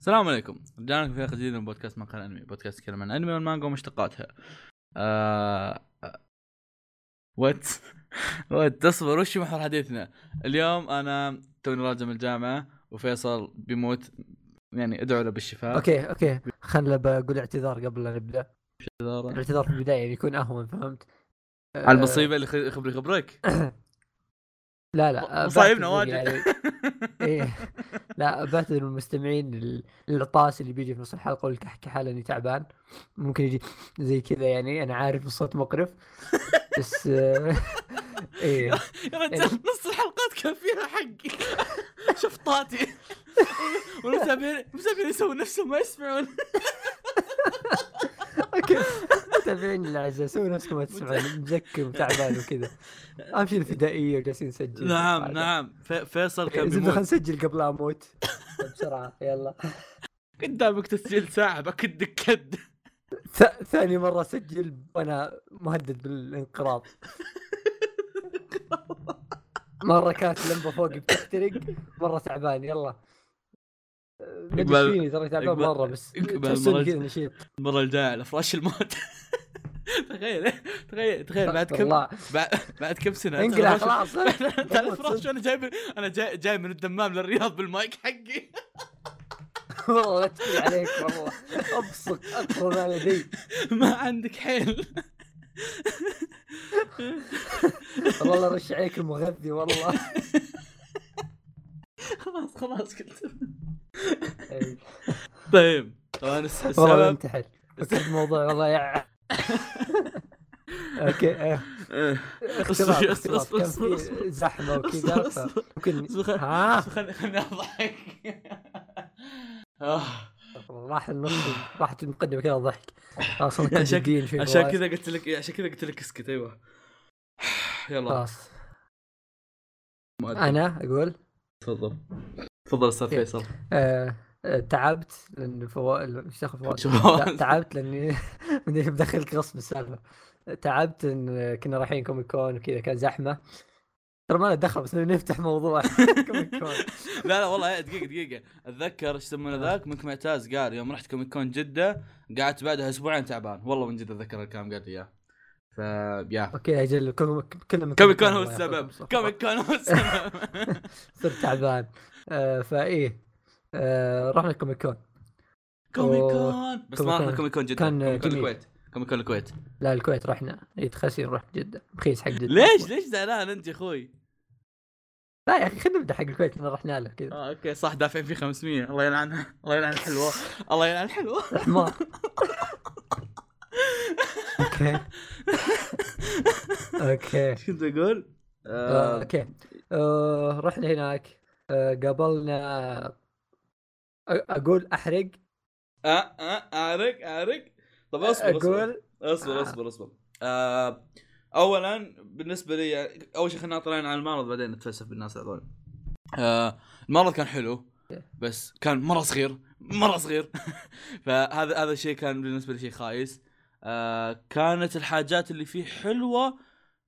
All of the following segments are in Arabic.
السلام عليكم. رجعنا لكم في حلقة جديدة من بودكاست مقهى أنمي. بودكاست يتكلم عن الانمي والمانجا ومشتقاتها. آه... what what تصبر وش محور حديثنا؟ اليوم أنا توني راجع من الجامعة وفيصل بيموت. يعني ادعوا له بالشفاء. okay okay. خلنا بقول اعتذار قبل لا نبدأ. اعتذارا. الاعتذار في البداية يعني يكون أهون فهمت؟ على المصيبة اللي خبري خبرك لا لا مصايبنا بعتذر واجد. يعني إيه. لا بعتذر المستمعين لل- للعطاس اللي بيجي في نص الحلقة والكحكي حاله إني تعبان. ممكن يجي زي كذا يعني أنا عارف الصوت مقرف. بس آه، إيه. يا رجال نص الحلقات كان فيها حقي شفطاتي والمتابعين المتابعين يسوون نفسهم ما يسمعون. متابعين الاعزاء سووا نفسكم ما تسمعون مزكم وتعبان وكذا. اهم شيء الفدائية وجالسين نسجل. نعم. نعم. في- فيصل كان زبده بيموت. خلينا نسجل قبل لا أموت بسرعة. يلا. قدامك تسجيل ساعة بكدك كد ثاني مرة أسجل وأنا مهدد بالانقراض. مرة كانت لمبة فوقي بتحترق مرة تعبان. يلا. اقبل- فيني ترى تعبان مرة بس اقبل كذا نشيط. المرة الجاية على فراش الموت. تخيل تخيل تخيل بعد كم بعد, بعد كم سنة؟ انقلع على خلاص. على أموت فراش. وأنا جاي أنا جاي جاي من الدمام للرياض بالمايك حقي. والله لا تقول عليك والله. أبصق أدخل ما لدي ما عندك حيل. والله رش عليك المغذي والله. خلاص خلاص قلت. طيب. طبعا الس- والله السبب انتحر الموضوع والله يا أوكي إيه. إيه. اصبر اصبر اصبر زحمة وكذا ممكن ها؟ خلني اضحك. آه. راح النص راحت المقدمه كذا ضحك. خلاص كنا عشان- جديين. كذا قلت لك عشان كذا قلت لك اسكت أيوه. يلا. خلاص. أنا أقول؟ تفضل. تفضل أستاذ كيف؟ فيصل. آه آه، تعبت لأن شو فواز؟ لا، تعبت لأني بدخلك غصب السالفه تعبت إن كنا رايحين Comic Con وكذا كان زحمة. ترى ما له دخل بس نفتح موضوع Comic Con لا لا والله إيه، دقيقة دقيقة. أتذكر إيش يسمونه ذاك؟ منك معتاز قال يوم رحت Comic Con جدة قعدت بعدها أسبوعين تعبان. والله من جد أتذكر الكلام قال إياه. ف يا. okay أجل كل كل comic con هو السبب. comic con هو السبب. صرت تعبان. آه فإيه آه رحنا comic con comic. con بس ما رحنا con. comic con جده كان comic. الكويت. comic con الكويت. لا الكويت رحنا. اي تخسي نروح جدة. رخيص حق جدة. ليش؟ ليش زعلان أنت يا أخوي؟ لا يا أخي خلينا نبدأ حق الكويت لأن رحنا له كذا. آه okay صح دافعين فيه 500 الله يلعنها الله يلعن الحلوة. الله يلعن الحلوة. حمار okay. okay. إيش كنت أقول؟ آه، okay. رحنا هناك. قابلنا أ- أقول أحرق؟ آه آه احرق احرق طب اصبر اصبر. أقول؟ اصبر آه. اصبر اصبر. آه اولا بالنسبة لي أول شيء خلينا نطلعين على المعرض بعدين نتفلسف بالناس هذول. آه المعرض كان حلو بس كان مرة صغير مرة صغير. فهذا هذا الشيء كان بالنسبة لي شيء خايس. آه كانت الحاجات اللي فيه حلوة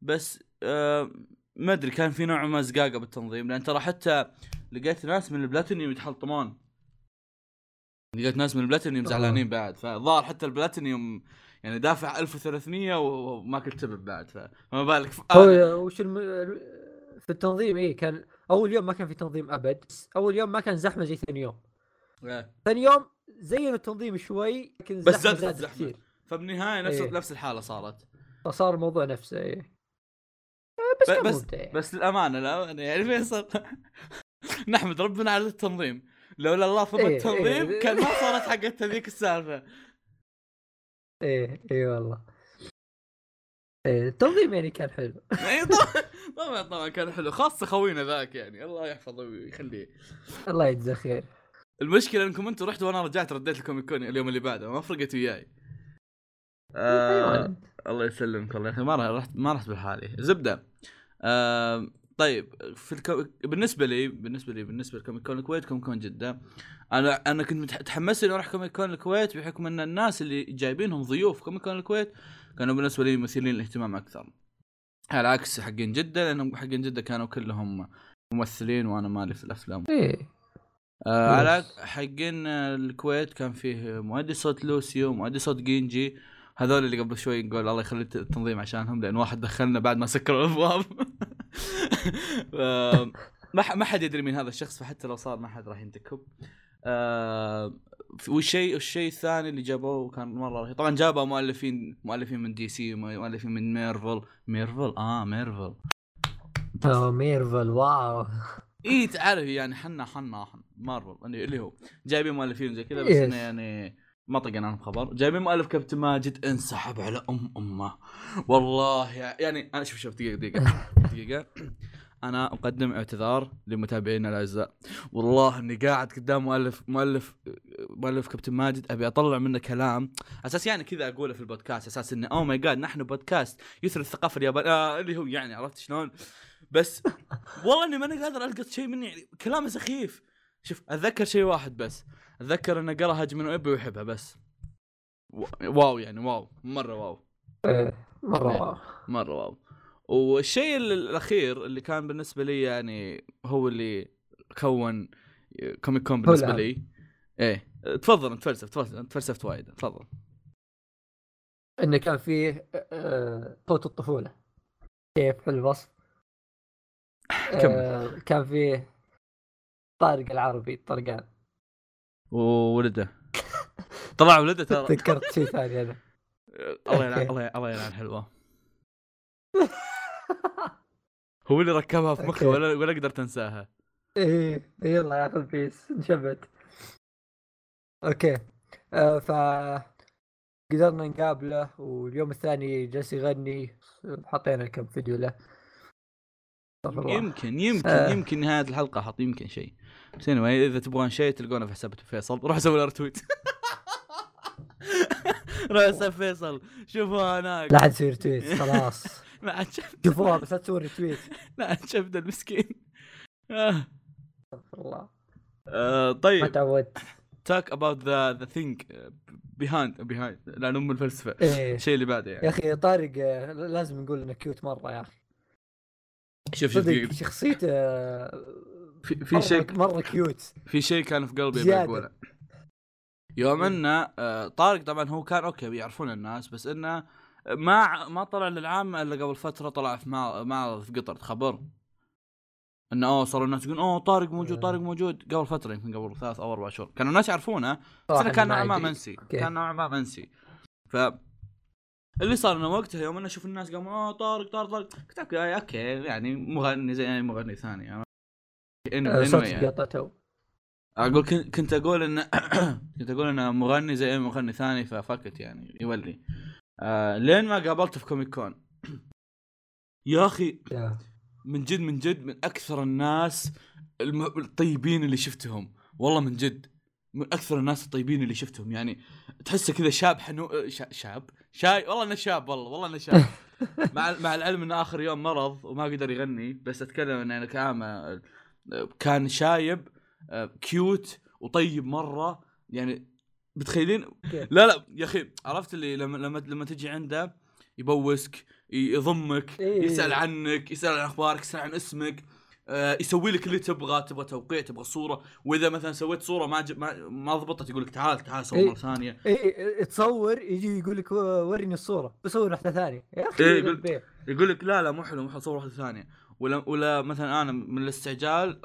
بس آه ما أدري كان في نوع ما زقاقة بالتنظيم لأن ترى حتى لقيت ناس من البلاتينيوم يتحلطمون لقيت ناس من البلاتينيوم آه. زعلانين بعد فظهر حتى البلاتينيوم يعني دافع 1300 وما كنت تبب بعد فما بالك. هو وش الم... في التنظيم إيه كان أول يوم ما كان في تنظيم أبد أول يوم ما كان زحمة زي ثاني يوم إيه. ثاني يوم زينوا التنظيم شوي لكن بس الزحمة زادت الزحمة. كثير فبالنهاية نفس إيه. نفس الحالة صارت فصار الموضوع نفسه إيه آه، بس بس للأمانة لا يعني فيصل نحمد ربنا على التنظيم. لولا الله فضل إيه، التنظيم إيه. كان ما صارت حقت هذيك السالفة. إيه اي والله. إيه التنظيم يعني كان حلو. إيه، طبعا طبعا كان حلو. خاصه خوينا ذاك يعني. الله يحفظه ويخليه. الله يجزاه خير. المشكلة إنكم أنتم رحتوا وأنا رجعت رديت ال comic con اليوم اللي بعده. ما فرقت وياي. آه أيوة. الله يسلمك الله يخليك. ما رحت ما رحت بحالي زبدة. آه طيب في الكو... بالنسبة لي بالنسبة لي بالنسبة ل comic con الكويت comic con جدة. أنا أنا كنت متح- متحمس إني أروح comic con الكويت بحكم إن الناس اللي جايبينهم ضيوف comic con الكويت كانوا بالنسبة لي مثيرين للاهتمام أكثر. على عكس حقين جدة لأنهم حقين جدة كانوا كلهم ممثلين وأنا مالي في الأفلام. إيه. آه على. حقين الكويت كان فيه مؤدي صوت لوسيو مؤدي صوت جينجي هذول اللي قبل شوي نقول الله يخلي التنظيم عشانهم لأن واحد دخلنا بعد ما سكروا الأبواب. ما ما حد يدري مين هذا الشخص فحتى لو صار ما حد راح ينتكب آه، والشيء الشيء الثاني اللي جابوه كان مرة رهيب. طبعا جابوا مؤلفين مؤلفين من DC مؤلفين من Marvel. Marvel؟ آه ميرفل. أوه، Marvel wow. اي تعرف يعني حنا حنا حنا مارفل اللي اللي هو جايبين مؤلفين زي كذا بس. إنه يعني ما طقنا عنهم خبر جايبين مؤلف كابتن ماجد انسحب على أم أمه. والله يع- يعني أنا شوف شوف دقيقه دقيقة. دقيقة. أنا أقدم اعتذار لمتابعينا الأعزاء. والله إني قاعد قدام مؤلف مؤلف مؤلف كابتن ماجد أبي أطلع منه كلام. أساس يعني كذا أقوله في البودكاست. أساس انه oh my god نحن بودكاست يثري الثقافة اليابانية. آه اللي هو يعني عرفت شلون؟ بس والله إني ماني قادر ألقط شيء مني يعني كلامه سخيف. شوف أتذكر شيء واحد بس. أتذكر إنه قرأ هجوم أبي ويحبها بس. wow يعني wow مرة wow. إيه، مرة إيه. wow. مرة wow. والشيء ال- الأخير اللي كان بالنسبة لي يعني هو اللي كون كوميك كون بالنسبة. لي. إيه. تفضل تفلسف انت تفلسفت وايد تفضل. إنه كان فيه آه، صوت الطفولة. كيف في الوصف؟ آه، كان فيه طارق العربي طرقان. وولده. طلع ولده ترى. تذكرت شيء ثاني أنا. الله يلعن. الله الله يلعن حلوة. هو اللي ركبها في مخي. ولا ولا قدرت أنساها. إيه يلا ياخذ بيس نشبت okay. آه ف قدرنا نقابله واليوم الثاني جالس يغني. حطينا كم فيديو له. يمكن يمكن آه. يمكن نهاية الحلقة أحط يمكن شيء. بس anyway إذا تبغون شيء تلقونه في حساب فيصل. روح سوي له retweet روح حساب فيصل. شوفوا هناك. لا عاد يصير tweet خلاص. ما عاد شوفوها بس لا تسوي tweet لا عاد شفت المسكين. آه. استغفر الله. آه، ما طيب تعودت talk about the the thing behind behind. لأن أم الفلسفة. إيه. الشيء اللي بعده يا يعني أخي طارق آه، لازم نقول إنه cute مرة يا أخي. شوف شوف. شخصيته في في شيء مرة cute في شيء كان في قلبي. أقوله. يوم إنه آه، طارق طبعا هو كان okay بيعرفون الناس بس إنه ما ما طلع للعامة إلا قبل فترة طلع في مع- معرض في قطر تخبر إنه أوه صاروا الناس يقولون أوه طارق موجود طارق موجود. قبل فترة يمكن قبل ثلاث أو أربع شهور. كانوا الناس يعرفونه بس إنه كان نوعا ما. منسي. كان نوعا ما منسي. ف اللي صار إنه وقتها يوم إنه أشوف الناس قاموا أوه طارق طارق طارق. قلت okay يعني مغني زي أي مغني ثاني آه، anyway صوت يعني. قطع تو. أقول كنت أقول ان كنت أقول انه مغني زي أي مغني ثاني ففكت يعني يولي. آه لين ما قابلته في comic con يا أخي. من جد من جد من أكثر الناس الم... الطيبين اللي شفتهم. والله من جد من أكثر الناس الطيبين اللي شفتهم. يعني تحسه كذا شاب حنو شا... شاب؟ شاي؟ والله إنه شاب والله والله إنه شاب. مع مع العلم إنه آخر يوم مرض وما قدر يغني بس أتكلم إنه يعني كان كان شايب آه، cute وطيب مرة يعني متخيلين okay. لا لا يا أخي عرفت اللي لما لما لما تجي عنده يبوسك يضمك إيه. يسأل عنك يسأل عن أخبارك يسأل عن اسمك آه، يسوي لك اللي تبغى تبغى توقيع تبغى صورة وإذا مثلا سويت صورة ما ج... ما, ما ضبطت يقول لك تعال تعال سوي إيه. مرة ثانية إيه، إيه تصور يجي يقول لك وريني الصورة بصور واحدة ثانية يا أخي إيه،. يقول لك لا لا مو حلو مو حلو صور واحدة ثانية ولا ولا مثلا أنا من الاستعجال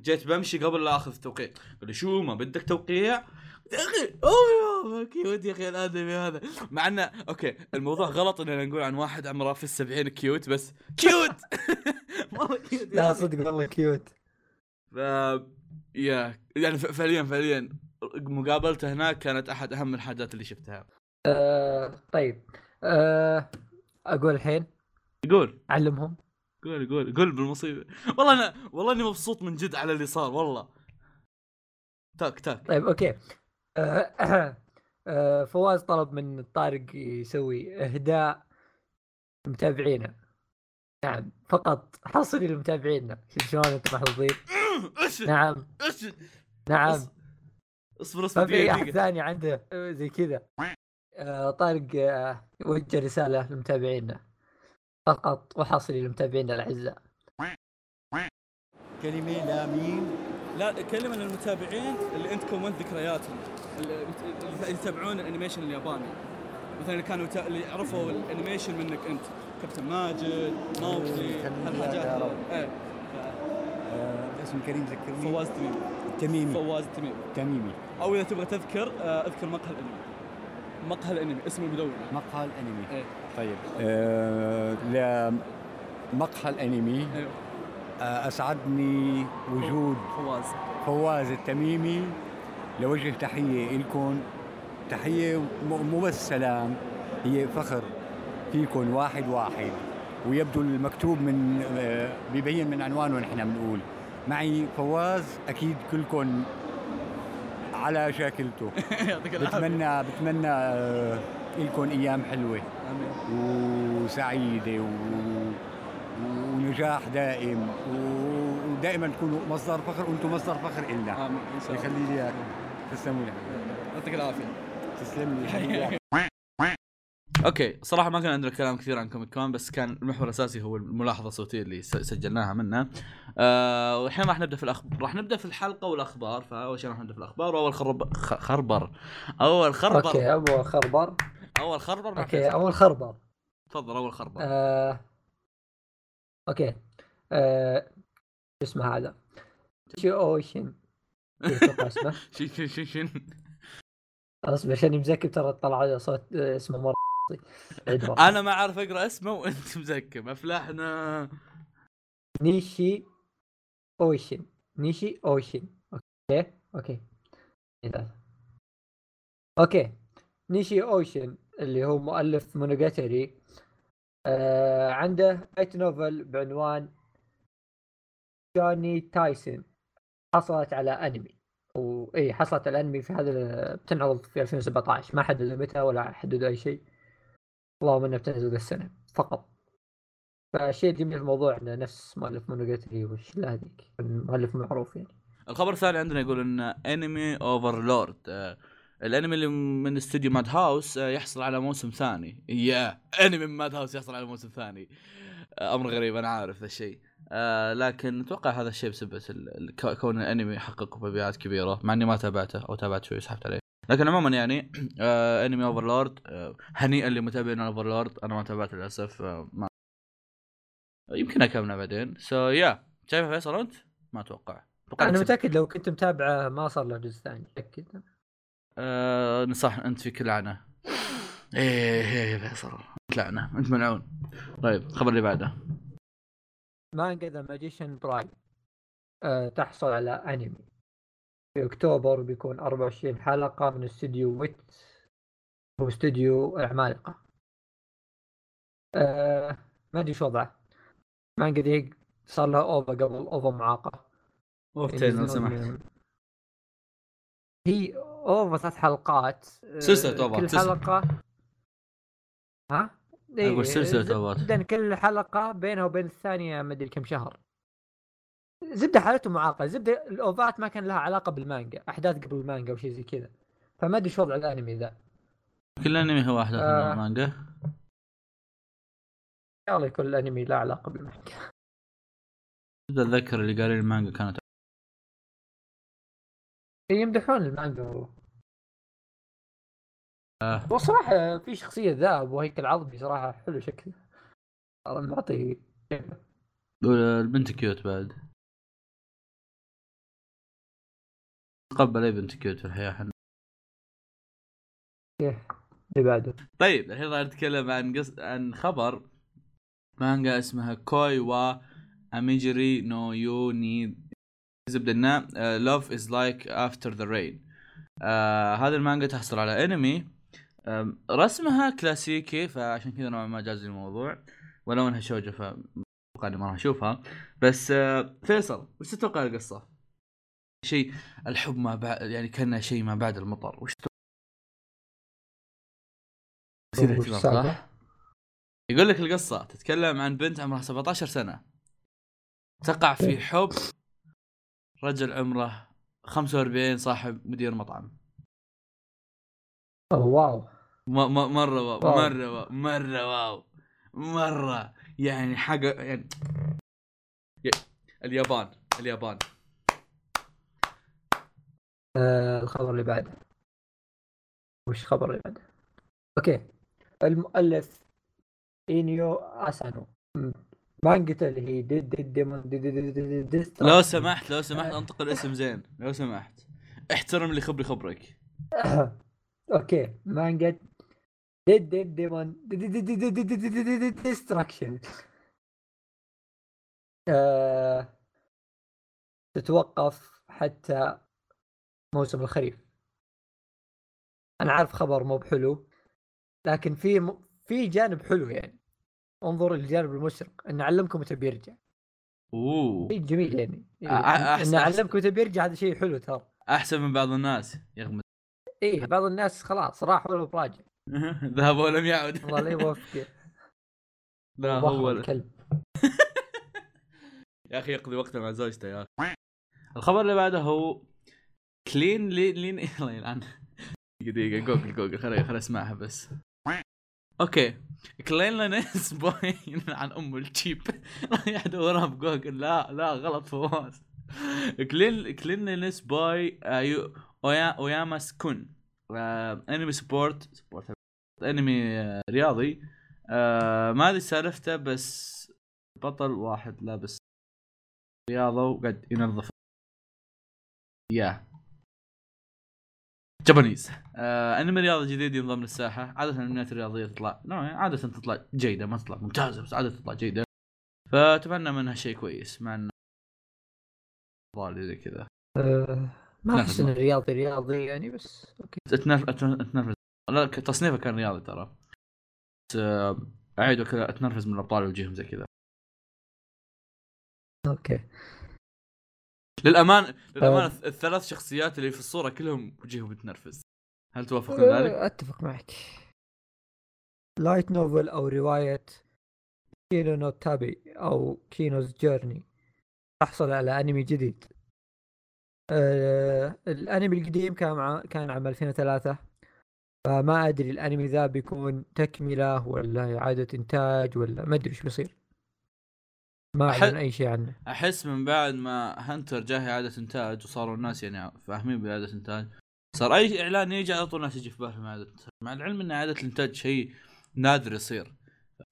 جيت بمشي قبل لا أخذ التوقيع قال لي شو ما بدك توقيع؟ يا أخي أوه cute يا أخي الآدمي هذا؟ مع إنه okay الموضوع غلط إننا نقول عن واحد عمره في السبعين cute بس cute! والله cute لا. صدق والله cute. ف يا يعني فعليا فعليا مقابلته هناك كانت أحد أهم الحاجات اللي شفتها. آه طيب. آه أقول الحين. يقول علمهم. قول قول قول بالمصيبة. والله أنا والله إني مبسوط من جد على اللي صار والله. تاك تاك طيب okay. آه آه فواز طلب من طارق يسوي إهداء لمتابعينا نعم فقط حصري لمتابعينا شوف شلون أنتم محظوظين. نعم. نعم. اصبر اصبر ما في أحد ثاني عنده زي كذا. آه طارق آه وجه رسالة لمتابعينا فقط وحصري لمتابعينا الأعزاء. كلمة لا ميم لا كلمة للمتابعين اللي انت كونت ذكرياتهم؟ اللي يتابعون ال animation الياباني. مثلا اللي كانوا اللي عرفوا ال animation منك أنت. كابتن ماجد موكلي خليني هالحاجات. إيه. آه، اسم كريم ذكرني فواز تميم تميمي. فواز تميم تميمي. أو إذا تبغى تذكر آه، أذكر مقهى الانمي مقهى الانمي اسمه المدونه مقهى الانمي إيه. طيب. آه لمقهى الانمي أيوه. آه أسعدني وجود فواز. فواز التميمي لوجه تحية لكم تحية مو بس سلام هي فخر فيكم واحد واحد ويبدو المكتوب من آه، بيبين من عنوانه نحن بنقول. معي فواز أكيد كلكم على شاكلته. بتمنى بتمنى آه، لكم أيام حلوة. وسعيدة و... ونجاح دائم. و... ودائما تكونوا مصدر فخر وأنتم مصدر فخر إلنا. آمين إن شاء الله. يخلي لي اياكم تسلموا لي. حبيبي. يعطيك العافية. تسلم لي. okay صراحة ما كان عندنا كلام كثير عن كوميك كون بس كان المحور الأساسي هو الملاحظة الصوتية اللي سجلناها منه. آه والحين راح نبدأ في الاخبار راح نبدأ في الحلقة والأخبار. فأول شيء راح نبدأ في الأخبار. وأول خرب خربر. أول خربر. okay أول خربر. أول خربر مع okay فيصل. أول خربر. تفضل أول خربر. آه... okay. آه... شو اسمه هذا؟ شي اوشن اسمه؟ شي شي شي اصبر عشان مزكم ترى طلع صوت آه، اسمه مرة. أنا ما أعرف أقرأ اسمه وأنت مزكم أفلاحنا. نيشي أوشن. نيشي أوشن. okay okay. okay. نيشي أوشن اللي هو مؤلف مونوجاتري آه عنده light novel بعنوان جوني تايسون حصلت على أنمي. واي حصلت على أنمي في هذا بتنعرض في 2017 ما حددوا متى ولا حددوا أي شيء. اللهم انها بتنزل السنة فقط. فالشيء الجميل في الموضوع إنه نفس مؤلف مونوجاتري والشله هذيك؟ مؤلف معروف يعني. الخبر الثاني عندنا يقول إن انمي Overlord آه الانمي اللي من استوديو Madhouse آه يحصل على موسم ثاني. يا انمي من Madhouse يحصل على موسم ثاني. آه أمر غريب أنا عارف ذا الشيء. آه لكن أتوقع هذا الشيء بسبب كون الانمي يحقق مبيعات كبيرة مع إني ما تابعته أو تابعت شوي سحبت عليه. لكن عموما يعني آه أنمي Overlord آه هنيئا لمتابعين Overlord أنا ما تابعته للأسف آه ما يمكن أكمله بعدين. so yeah شايفه فيصل أنت؟ ما أتوقع. أنا متأكد لو كنت متابعه ما صار له جزء ثاني متاكد آه صح أنت فيك لعنة. إيه إيه يا فيصل. انت لعنة أنت ملعون. طيب الخبر اللي بعده. مانجا The Magician Bride أه تحصل على انمي في أكتوبر بيكون 24 حلقة من استوديو Wit هو استوديو العمالقه أه ما أدري شو وضعه. مانجا دي صار لها OVA قبل OVA معاقة. اوفتين لو ينزلون- سمحت هي OVA ثلاث حلقات أه، سلسلة OVA، كل سلسلة. حلقة ها؟ إيه، أقول سلسلة زب- أوفات. جدا كل حلقة بينها وبين الثانية ما أدري كم شهر زبدة حالته معاقه زبدة الأوفات ما كان لها علاقة بالمانجا أحداث قبل المانجا أو شيء زي كذا فما أدري شو وضع الأنمي ذا كل أنمي هو أحداث آه. المانجا يا الله يكون الانمي له علاقة بالمانجا أتذكر اللي قال المانجا كانت يمدحون المانجا. و... آه. والصراحه في شخصية ذئب وهيكل عظمي صراحة حلو شكله. والله معطي البنت cute بعد. تقبل أي بنت cute في الحياة حنا. اللي بعده. طيب الحين راح نتكلم عن قص... عن خبر. مانجا اسمها Koi wa Ameagari no You ni. زبده انه Love is Like After the Rain هذا المانجا تحصل على انمي رسمها كلاسيكي فعشان كذا نوعا ما جاز الموضوع. ولو إنها شوجو فاتوقع اني ما راح أشوفها. بس آه، فيصل وش تتوقع القصة؟ شيء الحب ما بعد يعني كأنه شيء ما بعد المطر. وش تتوقع؟ صح؟ يقول لك القصة. تتكلم عن بنت عمرها 17 سنة. تقع في حب رجل عمره 45 صاحب مدير مطعم. أوه wow. م- م- مرة wow wow. مرة wow مرة wow مرة. يعني حاجة يعني اليابان اليابان. آه الخبر اللي بعده وش الخبر اللي بعده okay. المؤلف اينيو أسانو. مانجته اللي هي Dead Dead Demon Dead Dead Dead Dead Dead لو سمحت لو سمحت انطق الاسم زين لو سمحت احترم اللي خبري خبرك okay مانجا Dead Dead Demon Destruction آه، تتوقف حتى موسم الخريف أنا عارف خبر مو بحلو لكن في م... في جانب حلو يعني انظر للجانب المشرق إن اعلمكم متى بيرجع. أوه. شيء جميل يعني. أحسن- ان اعلمكم متى بيرجع هذا شيء حلو ترى. أحسن من بعض الناس يغمد إيه بعض الناس خلاص راح ولا براجع ذهب ولم يعد. الله لا يوفقه لا. هو الكلب. يا أخي يقضي وقته مع زوجته يا أخي. الخبر اللي بعده هو كلين لين لين الله يلعن دقيقة جوجل جوجل خليني خليني أسمعها بس. أوكي. كلين لينس بوي عن أم الشيب راح ادورها بجوجل لا لا غلط فواز. كلين كلين لينس باي آه، أويا اوياماس كون آه، انمي سبورت سبورت انمي رياضي. آه، ما أدري سالفته بس بطل واحد لابس رياضة وقاعد ينظف. ياه جابانيز آه أنمي رياضي جديد ينضم للساحة. عادة الأنميات الرياضية تطلع نوعا عادة تطلع جيدة ما تطلع ممتازة بس عادة تطلع جيدة. فأتمنى منها شيء كويس مع انه ضالي زي كذا. آه، ما أحس ما- انه رياضي رياضي يعني بس okay. اتنرف اتنرفز لا ك- تصنيفه كان رياضي ترى. بس آه، أعيد وكذا أتنرفز من الأبطال وجيهم زي كذا. okay. للامانه للامانه الثلاث شخصيات اللي في الصورة كلهم وجيههم بتنرفز. هل توافقون ذلك؟ آه، أتفق معك. light novel أو رواية Kino no Tabi أو Kino's Journey. تحصل على أنمي جديد. آه الأنمي القديم كان مع... كان عام 2003 فما أدري الأنمي ذا بيكون تكملة ولا إعادة إنتاج ولا ما أدري إيش بيصير. ما أعلن أي شيء عنه. أحس من بعد ما هنتر جاه اعاده إنتاج وصاروا الناس يعني فاهمين باعاده إنتاج صار أي إعلان يجي على طول الناس يجي في بالهم اعاده مع العلم إن اعاده الإنتاج شيء نادر يصير.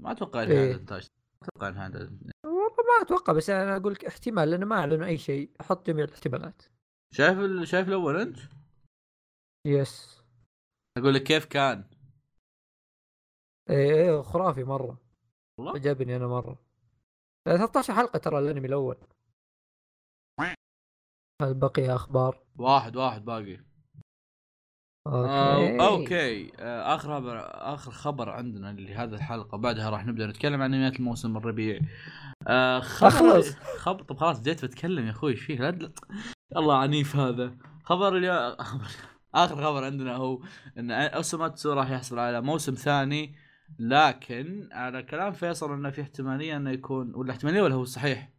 ما أتوقع انها إيه. اعاده انتاج أتوقع انها اعاده والله ما أتوقع بس أنا أقول لك احتمال لأنه ما أعلنوا أي شيء. أحط جميع الاحتمالات. شايف ال... شايف الأول أنت؟ يس. أقول لك كيف كان. إيه إيه خرافي مرة. والله؟ عجبني أنا مرة. 13 حلقة ترى الأنمي الأول. هل بقي أخبار؟ واحد واحد باقي. أوكي. آه، أوكي. آه، آخر خبر آخر خبر عندنا اللي هذه الحلقة. بعدها راح نبدأ نتكلم عن أنميات الموسم الربيع. آه خبر طب خلاص بديت بتكلم يا أخوي. إيش فيه لا- الله عنيف هذا. خبر اليوم آخر خبر عندنا هو إن أوسوماتسو راح يحصل على موسم ثاني لكن على كلام فيصل إنه في احتمالية إنه يكون ولا احتمالية ولا هو صحيح؟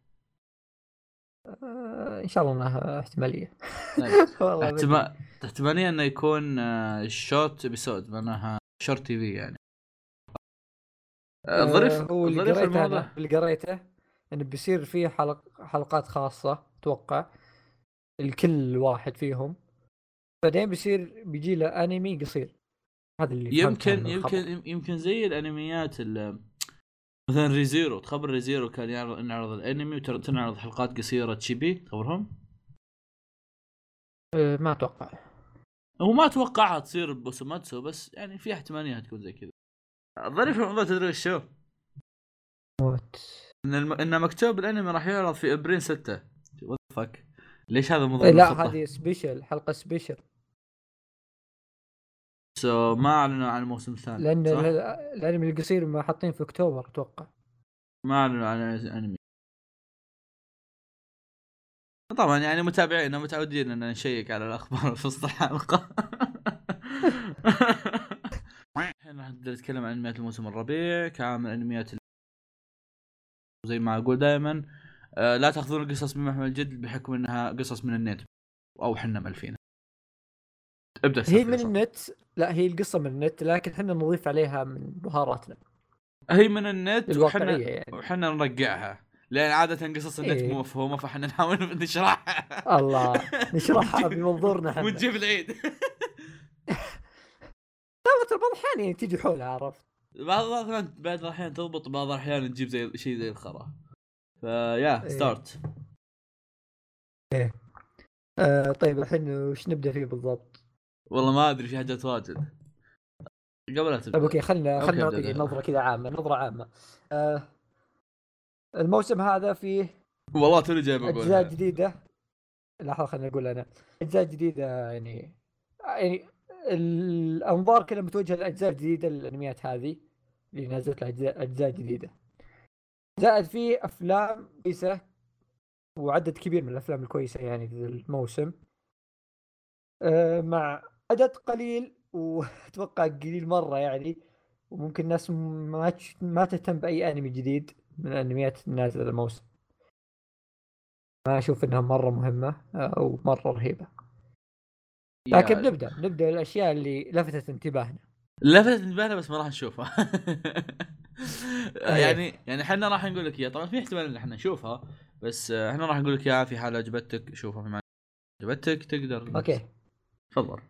آه إن شاء الله إنها احتمالية طيب. والله. احتمال احتمالية إنه يكون آه، short episode معناها short TV يعني آه، ظريف آه، هو اللي قريته اللي قريته إنه بيصير فيه حلق حلقات خاصة أتوقع الكل واحد فيهم بعدين بيصير بيجي له أنمي قصير هذا اللي يمكن. يمكن يمكن زي الأنميات ال- مثلا Re:Zero تخبر Re:Zero كان يعرض نعرض الأنمي وتنعرض حلقات قصيرة chibi تخبرهم؟ آه ما أتوقع هو ما اتوقعها تصير بوسوماتسو بس يعني في احتماليه تكون زي كذا ظريف الموضوع تدري شو؟ موت إن الم... إن مكتوب الأنمي راح يعرض في ابريل 6 what fuck ليش هذا مو إيه، لا؟ هذه special حلقة special so ما أعلنوا عن الموسم الثاني لأن الأنمي القصير ما حاطين في أكتوبر أتوقع. ما أعلنوا عن انمي طبعا يعني متابعينا متعودين إن نشيك على الأخبار في وسط الحلقة الحين راح نبدا نتكلم عن أنميات الموسم الربيع. كعامل أنميات زي ما أقول دائما آه لا تأخذون القصص بمحمل الجد بحكم إنها قصص من النت أو حنا مألفينها. ابدأ هي من. النت لا هي القصة من النت لكن إحنا نضيف عليها من بهاراتنا هي من النت وحنا يعني. وحنا نرقعها لأن عادة قصص النت إيه. مو مفهومة فإحنا نحاول نشرحها. الله نشرحها بمنظورنا إحنا. ونجيب العيد. ترى بعض الأحيان يعني تجي حولها عرفت؟ بعض الاحيان بعض الأحيان تضبط بعض الأحيان نجيب زي شيء زي الخرا. ف yeah إيه. start آه طيب الحين وش نبدأ فيه بالضبط؟ والله ما أدري في حاجات واجد. قبل لا طيب تبدا okay خلنا okay، خلنا أبدأ، نعطي. نظرة كذا عامة نظرة عامة. آه الموسم هذا فيه والله توني جاي أجزاء بقولها جديدة. لحظة خليني أقول أنا. أجزاء جديدة يعني يعني الأنظار كلها متوجهة للاجزاء الجديده للانميات هذه اللي نزلت لها اجزاء أجزاء جديدة. زائد في أفلام كويسة وعدد كبير من الأفلام الكويسة يعني في الموسم. آه، مع عدد قليل واتوقع قليل مرة يعني. وممكن الناس ما ما تهتم بأي أنمي جديد من الأنميات النازله الموسم ما أشوف إنها مرة مهمة آه، أو مرة رهيبة. لكن يا- نبدأ نبدأ الأشياء اللي لفتت انتباهنا. لفتت انتباهنا بس ما راح نشوفها. إيه. يعني يعني إحنا راح نقول لك إياها. طبعا في احتمال إن إحنا نشوفها بس آه، إحنا راح نقول لك إياها. في حال عجبتك شوفها. في معنى عجبتك تقدر أوكي. تفضل.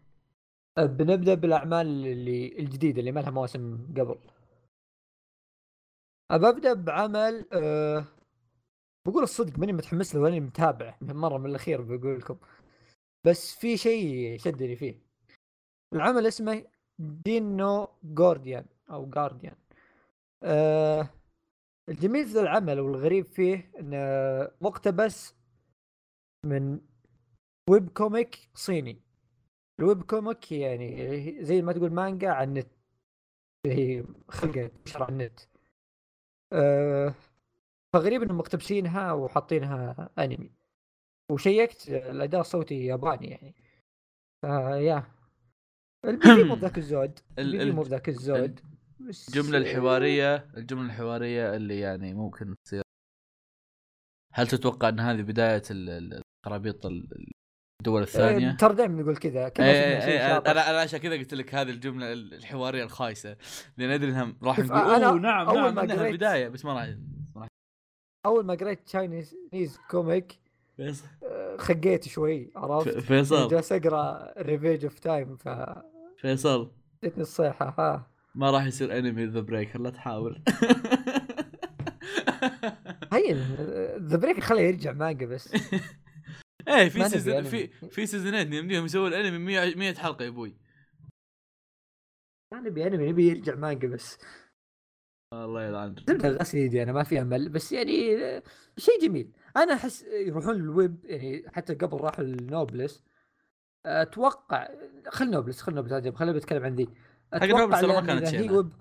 بنبدأ بالأعمال اللي الجديدة اللي ما لها مواسم قبل. ببدا بعمل أه بقول الصدق ماني متحمس له واني متابع من مرة من الأخير بقول لكم. بس في شيء شدني فيه. العمل اسمه دينو جورديان أو جارديان أه الجميل في العمل والغريب فيه انه مقتبس من web comic صيني. ال web comic يعني زي ما تقول مانجا على النت هي خلقت نشر على النت. أه فغريب إنهم مقتبسينها وحاطينها أنمي. وشيكت الأداء الصوتي ياباني يعني. ف yeah ال PV مو ذاك الزود. ال- البي في ال- مو ذاك الزود. الجملة الحوارية الجملة الحوارية اللي يعني ممكن تصير. هل تتوقع إن هذه بداية ال- ال- خرابيط ال- الدول الثانية؟ آه، ترى دائما نقول كذا إيه، إيه،. أنا أنا عشان كذا قلت لك هذه الجملة الحوارية الخايسة لأن أدري انها راح نقول أنا أوه نعم أول نعم ما البداية بس ما راح أول ما قريت Chinese comic فيصل. آه، خقيت شوي عرفت؟ فيصل. جالس أقرأ Ravages of Time ف فيصل. جتني الصيحة ها. ما راح يصير انمي The Breaker لا تحاول. هين The Break خليه يرجع مانجا بس. إيه في أنمي. في في season ين يمديهم يسووا الانمي 100 100 حلقة يا أبوي. ما نبي أنمي نبي يرجع مانجا بس. الله يلعن. زبده غسل يدي أنا ما في أمل بس يعني آه، شيء جميل. أنا أحس يروحون للويب يعني حتى قبل راحوا لل Noblesse أتوقع خل Noblesse خل Noblesse خلينا بتكلم عن ذي. حق Noblesse ما لأن كانت هي شينة. ويب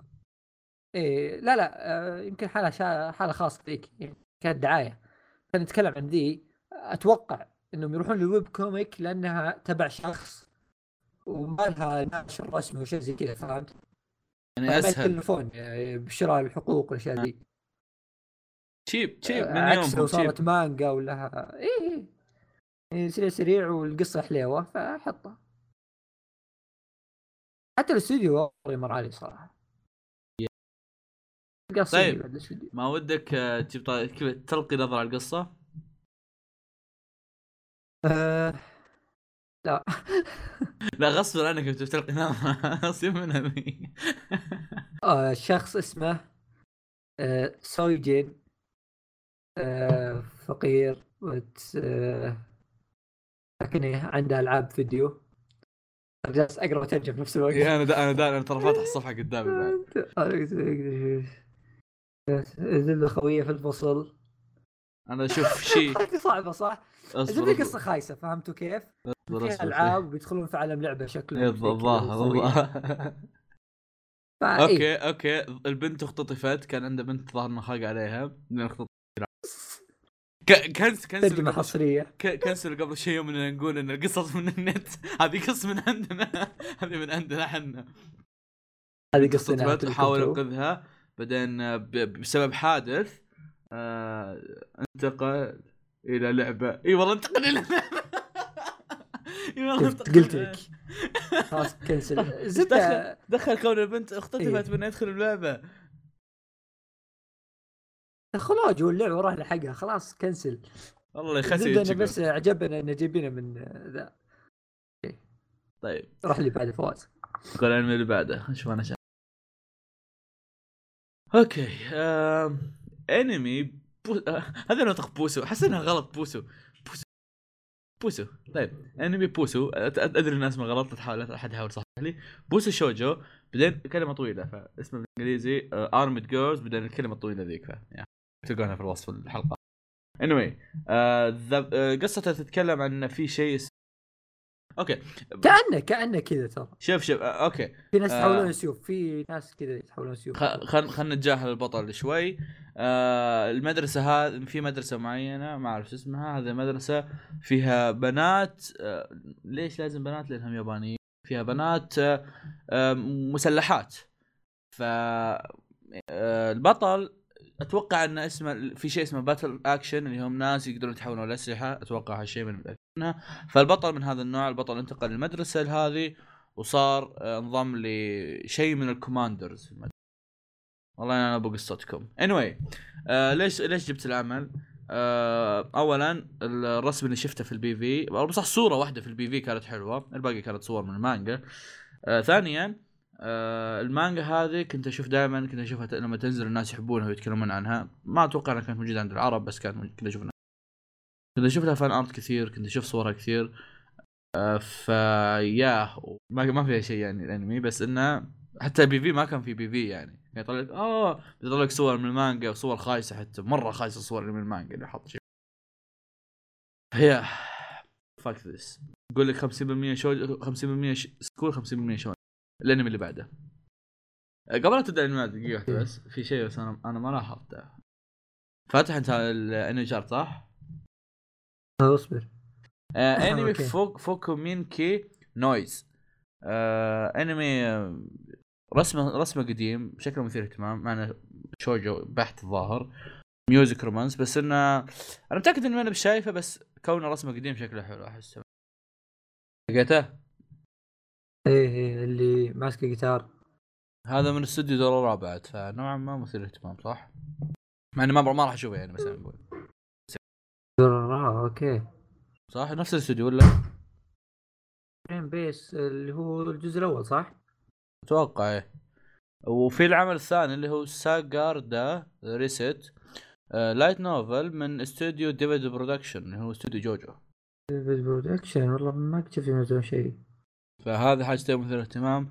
إيه لا لا آه، يمكن حاله شا... حالة خاصة ذيك يعني كانت دعاية. خلينا نتكلم عن ذي. أتوقع إنهم يروحون لل web comic لأنها تبع شخص وما لها ناشر رسمي وشيء زي كذا فهمت؟ يعني أسهل. آه، بشراء الحقوق والأشياء ذي cheap cheap آه، من عكس لو صارت cheap. مانجا ولها اي اي يعني سريع سريع والقصة حليوة فحطها. حتى الاستوديو مر علي صراحة. القصة طيب. ما ودك آه، تجيب كذا تلقي نظرة على القصة؟ آه... لا لا غصبا عنك انت بتلقي نظره سيب منها ذي آه شخص اسمه آه سويجين آه فقير وت... آه لكن عنده العاب فيديو جالس اقرا واترجم في نفس الوقت إيه، أنا دا أنا دا أنا ترى فاتح الصفحه قدامي بعد خويه في الفصل أنا أشوف شيء. صعبة صح؟ أصبر قصة خايسة فهمتوا كيف؟ ألعاب وبيدخلون في عالم لعبة شكله إيه، الظاهر فا إيه. okay. okay البنت اختطفت. كان عنده بنت ظهر انه عليها. لأن اختطفت can- cancel حصرية. c- cancel قبل شيء يوم نقول إن القصص من النت. هذه قص من عندنا. هذه من عندنا إحنا. هذه اختطفت. حاول أنقذها. بعدين بسبب حادث آه، انتقل إلى لعبة. إي والله انتقل إلى لعبة. إي والله قلت لك. خلاص cancel. دخل دخل كون البنت اختطفت إيه. من يدخل اللعبه خلاص اللعبة راح لحقها. خلاص cancel. والله زبده أنا. بس عجبنا ان جايبينه من ذا. طيب. روح اللي بعد فواز. نقول الانمي اللي بعده. نشوف أنا شا. okay. انمي بو... آه... هذا نطق بوسو. أحس إنها غلط بوسو. بوسو. بوسو. طيب انمي بوسو. أدري ان اسمه غلط تحاول أحد يحاول يصحح لي. بوسو شوجو بعدين كلمة طويلة فاسمه بالإنجليزي Armed Girls بعدين الكلمة الطويلة ذيك ف... يعني تلقونها في الوصف الحلقة. Anyway آه... آه... قصتها تتكلم عن في شيء okay. كانه كأنه كذا ترى. شوف شوف آه... okay. في ناس آه. يتحولون سيوف في ناس كذا يتحولون سيوف خ- خل خلينا نتجاهل البطل شوي. آه المدرسة هذه في مدرسة معينة ما أعرف اسمها. هذه مدرسة فيها بنات. آه ليش لازم بنات؟ لأنهم يابانيين. فيها بنات آه آه مسلحات. ف آه البطل أتوقع إن اسمه في شيء اسمه battle action اللي هم ناس يقدرون يتحولون الاسلحه أتوقع هالشيء من منها فالبطل من هذا النوع البطل انتقل للمدرسة هذه وصار آه، انضم لشيء من ال commanders. والله أنا ابو قصتكم. Anyway آه ليش ليش جبت العمل؟ آه اولا الرسم اللي شفته في البي في بصح صورة واحدة في ال PV كانت حلوة الباقي كانت صور من المانجا. آه ثانيا آه المانجا هذه كنت أشوف دائما كنت أشوفها لما تنزل الناس يحبونها ويتكلمون عنها. ما أتوقع إنها كانت موجودة عند العرب بس كانت كنت أشوف كنت أشوف لها fan art كثير كنت أشوف صورها كثير. آه ف yeah ما ما فيها شيء يعني الأنمي بس إنه حتى بي في ما كان في بي في يعني. يطلع لك آه يطلع لك صور من المانجا وصور خايسة حتى مرة خايسة الصور اللي من المانجا اللي حط شيء. هي فاك ذس يقول لك 50% شو 50% ش- سكول 50% شو الانمي اللي بعده. آه، قبل لا تبدأ الانمي دقيقة واحدة بس. في شيء بس أنا أنا ما لاحظته. فاتح أنت الانمي شارت صح؟ اصبر. آه أنمي okay. فوك فوكومينكي نويز. آه أنمي آه، رسمه رسمة قديم شكله مثير اهتمام مع إنه شوجو بحت الظاهر music romance بس إنه أنا متأكد اني ما أنا بشايفه بس كونه رسمة قديم شكله حلو احس لقيته إيه إيه، اللي ماسك الجيتار. هذا من استوديو دور رابعة فنوعا ما مثير اهتمام صح؟ مع إني ما ما راح أشوفه يعني مثلا نقول آه okay. صح؟ نفس الاستوديو ولا؟ فريم بيس اللي هو الجزء الأول صح؟ أتوقع إيه. وفي العمل الثاني اللي هو ساجاردا ريست آه light novel من استوديو ديفيد برودكشن اللي هو استوديو جوجو. ديفيد برودكشن والله ما شفت ينزلون شيء. فهذه حاجتين مثير اهتمام.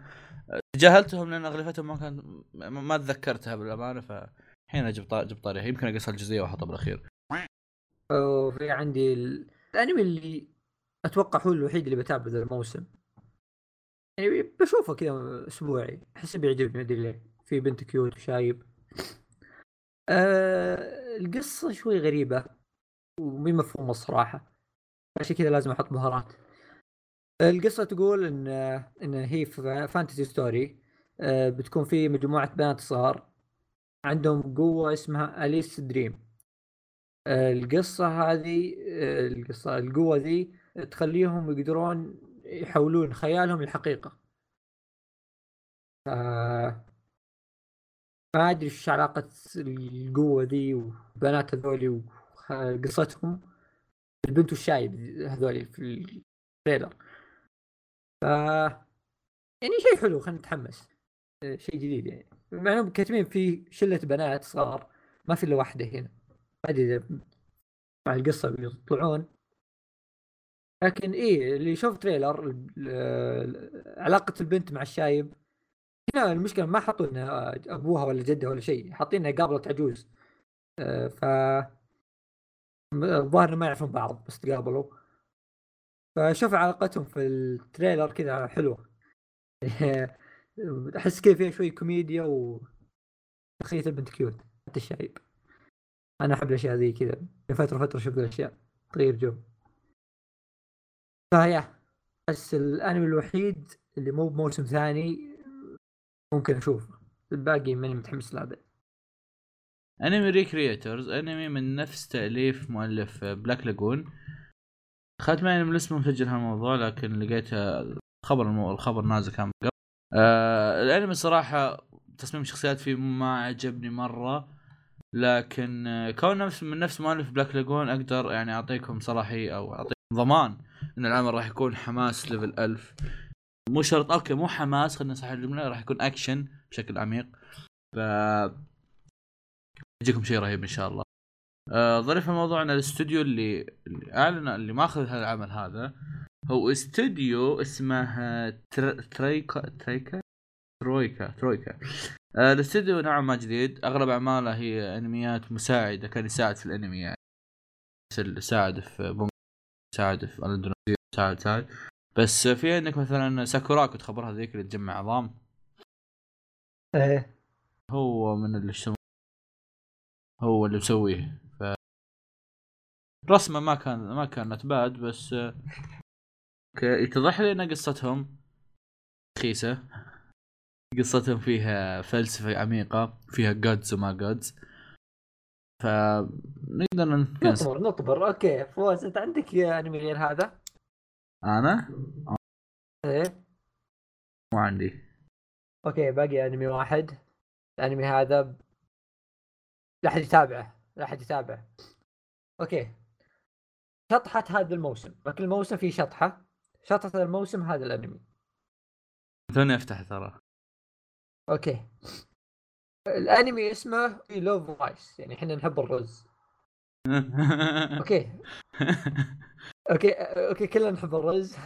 آه، تجاهلتهم لأن اغلبيتهم ما كان ما ما تذكرتها بالأمانة فالحين أجيب جبت طاريها. يمكن أقصها الجزئية وأحطها بالأخير. وفي عندي ال... الأنمي اللي أتوقع هو الوحيد اللي بتابعه ذا الموسم. يعني بشوفه كذا أسبوعي. أحس بيعجبني أدري ليه. في بنت cute وشايب. آه القصة شوي غريبة. ومي مفهومه الصراحة. عشان كذا لازم أحط بهارات القصة تقول إن إن هي fantasy story آه، بتكون في مجموعة بنات صغار عندهم قوة اسمها Alice dream آه، القصة هذه آه، القصة القوة ذي تخليهم يقدرون يحولون خيالهم لحقيقة. ما أدري إيش علاقة القوة ذي وبنات هذولي وقصتهم البنت والشايب هذولي في ال trailer ف يعني شيء حلو خلينا نتحمس. آه، شيء جديد يعني. مع إنهم كاتبين في شلة بنات صغار ما في إلا واحدة هنا. ما أدري إذا مع القصة بيطلعون. لكن إيه اللي يشوف تريلر علاقة البنت مع الشايب. هنا المشكلة ما حطوا إنها أبوها ولا جدها ولا شيء حاطين إنها قابلت عجوز. آه، ف الظاهر ما يعرفون بعض بس تقابلوا. فشوف علاقتهم في ال trailer كذا حلوة. أحس كذا فيها شوي كوميديا و شخصية البنت cute حتى الشايب أنا أحب الأشياء ذي كذا من فترة فترة أشوف الأشياء تغير جو. ف yeah بس الأنمي الوحيد اللي مو بموسم ثاني ممكن أشوفه. الباقي ماني متحمس له أبد. أنمي ريكريترز أنمي من نفس تأليف مؤلف بلاك لاجون اخذت معي من الاسم مسجل هالموضوع لكن لقيت خبر المو... الخبر نازل كان قبل. آه الأنمي صراحة تصميم الشخصيات فيه ما عجبني مرة لكن كون نفس من نفس مؤلف بلاك لاجون أقدر يعني أعطيكم صلاحية أو أعطيكم ضمان إن العمل راح يكون حماس level 1000 مو شرط okay مو حماس خلينا نصحح الجملة راح يكون اكشن بشكل عميق. ف يجيكم شيء رهيب إن شاء الله. ظريف الموضوع إن الاستوديو اللي اللي اعلن اللي ماخذ هذا العمل هذا هو استوديو اسمه آه، تر... تريكا تريكا؟ ترويكا ترويكا. آه، الاستوديو نوعا ما جديد. أغلب أعماله هي أنميات مساعدة كان يساعد في الأنمي يعني. مثل ساعد في بونج ساعد في الاندونيسيا ساعد ساعد بس في عندك مثلا ساكوراكو تخبرها ذيك اللي تجمع عظام. إيه. هو من اللي هو اللي مسويه. رسمة ما كان ما كانت باد بس آه، ك- يتضح لي أن قصتهم رخيصة. قصتهم فيها فلسفة عميقة فيها جادز وما جادز فنقدر نكنس نطبر نطبر. أوكي. فواز أنت عندك أنمي غير هذا؟ أنا؟ إيه. مو عندي. okay باقي أنمي واحد. الأنمي هذا ب... لا أحد يتابعه لا أحد يتابعه. okay. شطحة هذا الموسم. كل موسم فيه شطحة. شطحة الموسم هذا الأنمي. توني أفتح ترى. okay. الأنمي اسمه We Love Rice يعني إحنا نحب الرز. okay. okay okay كلنا نحب الرز.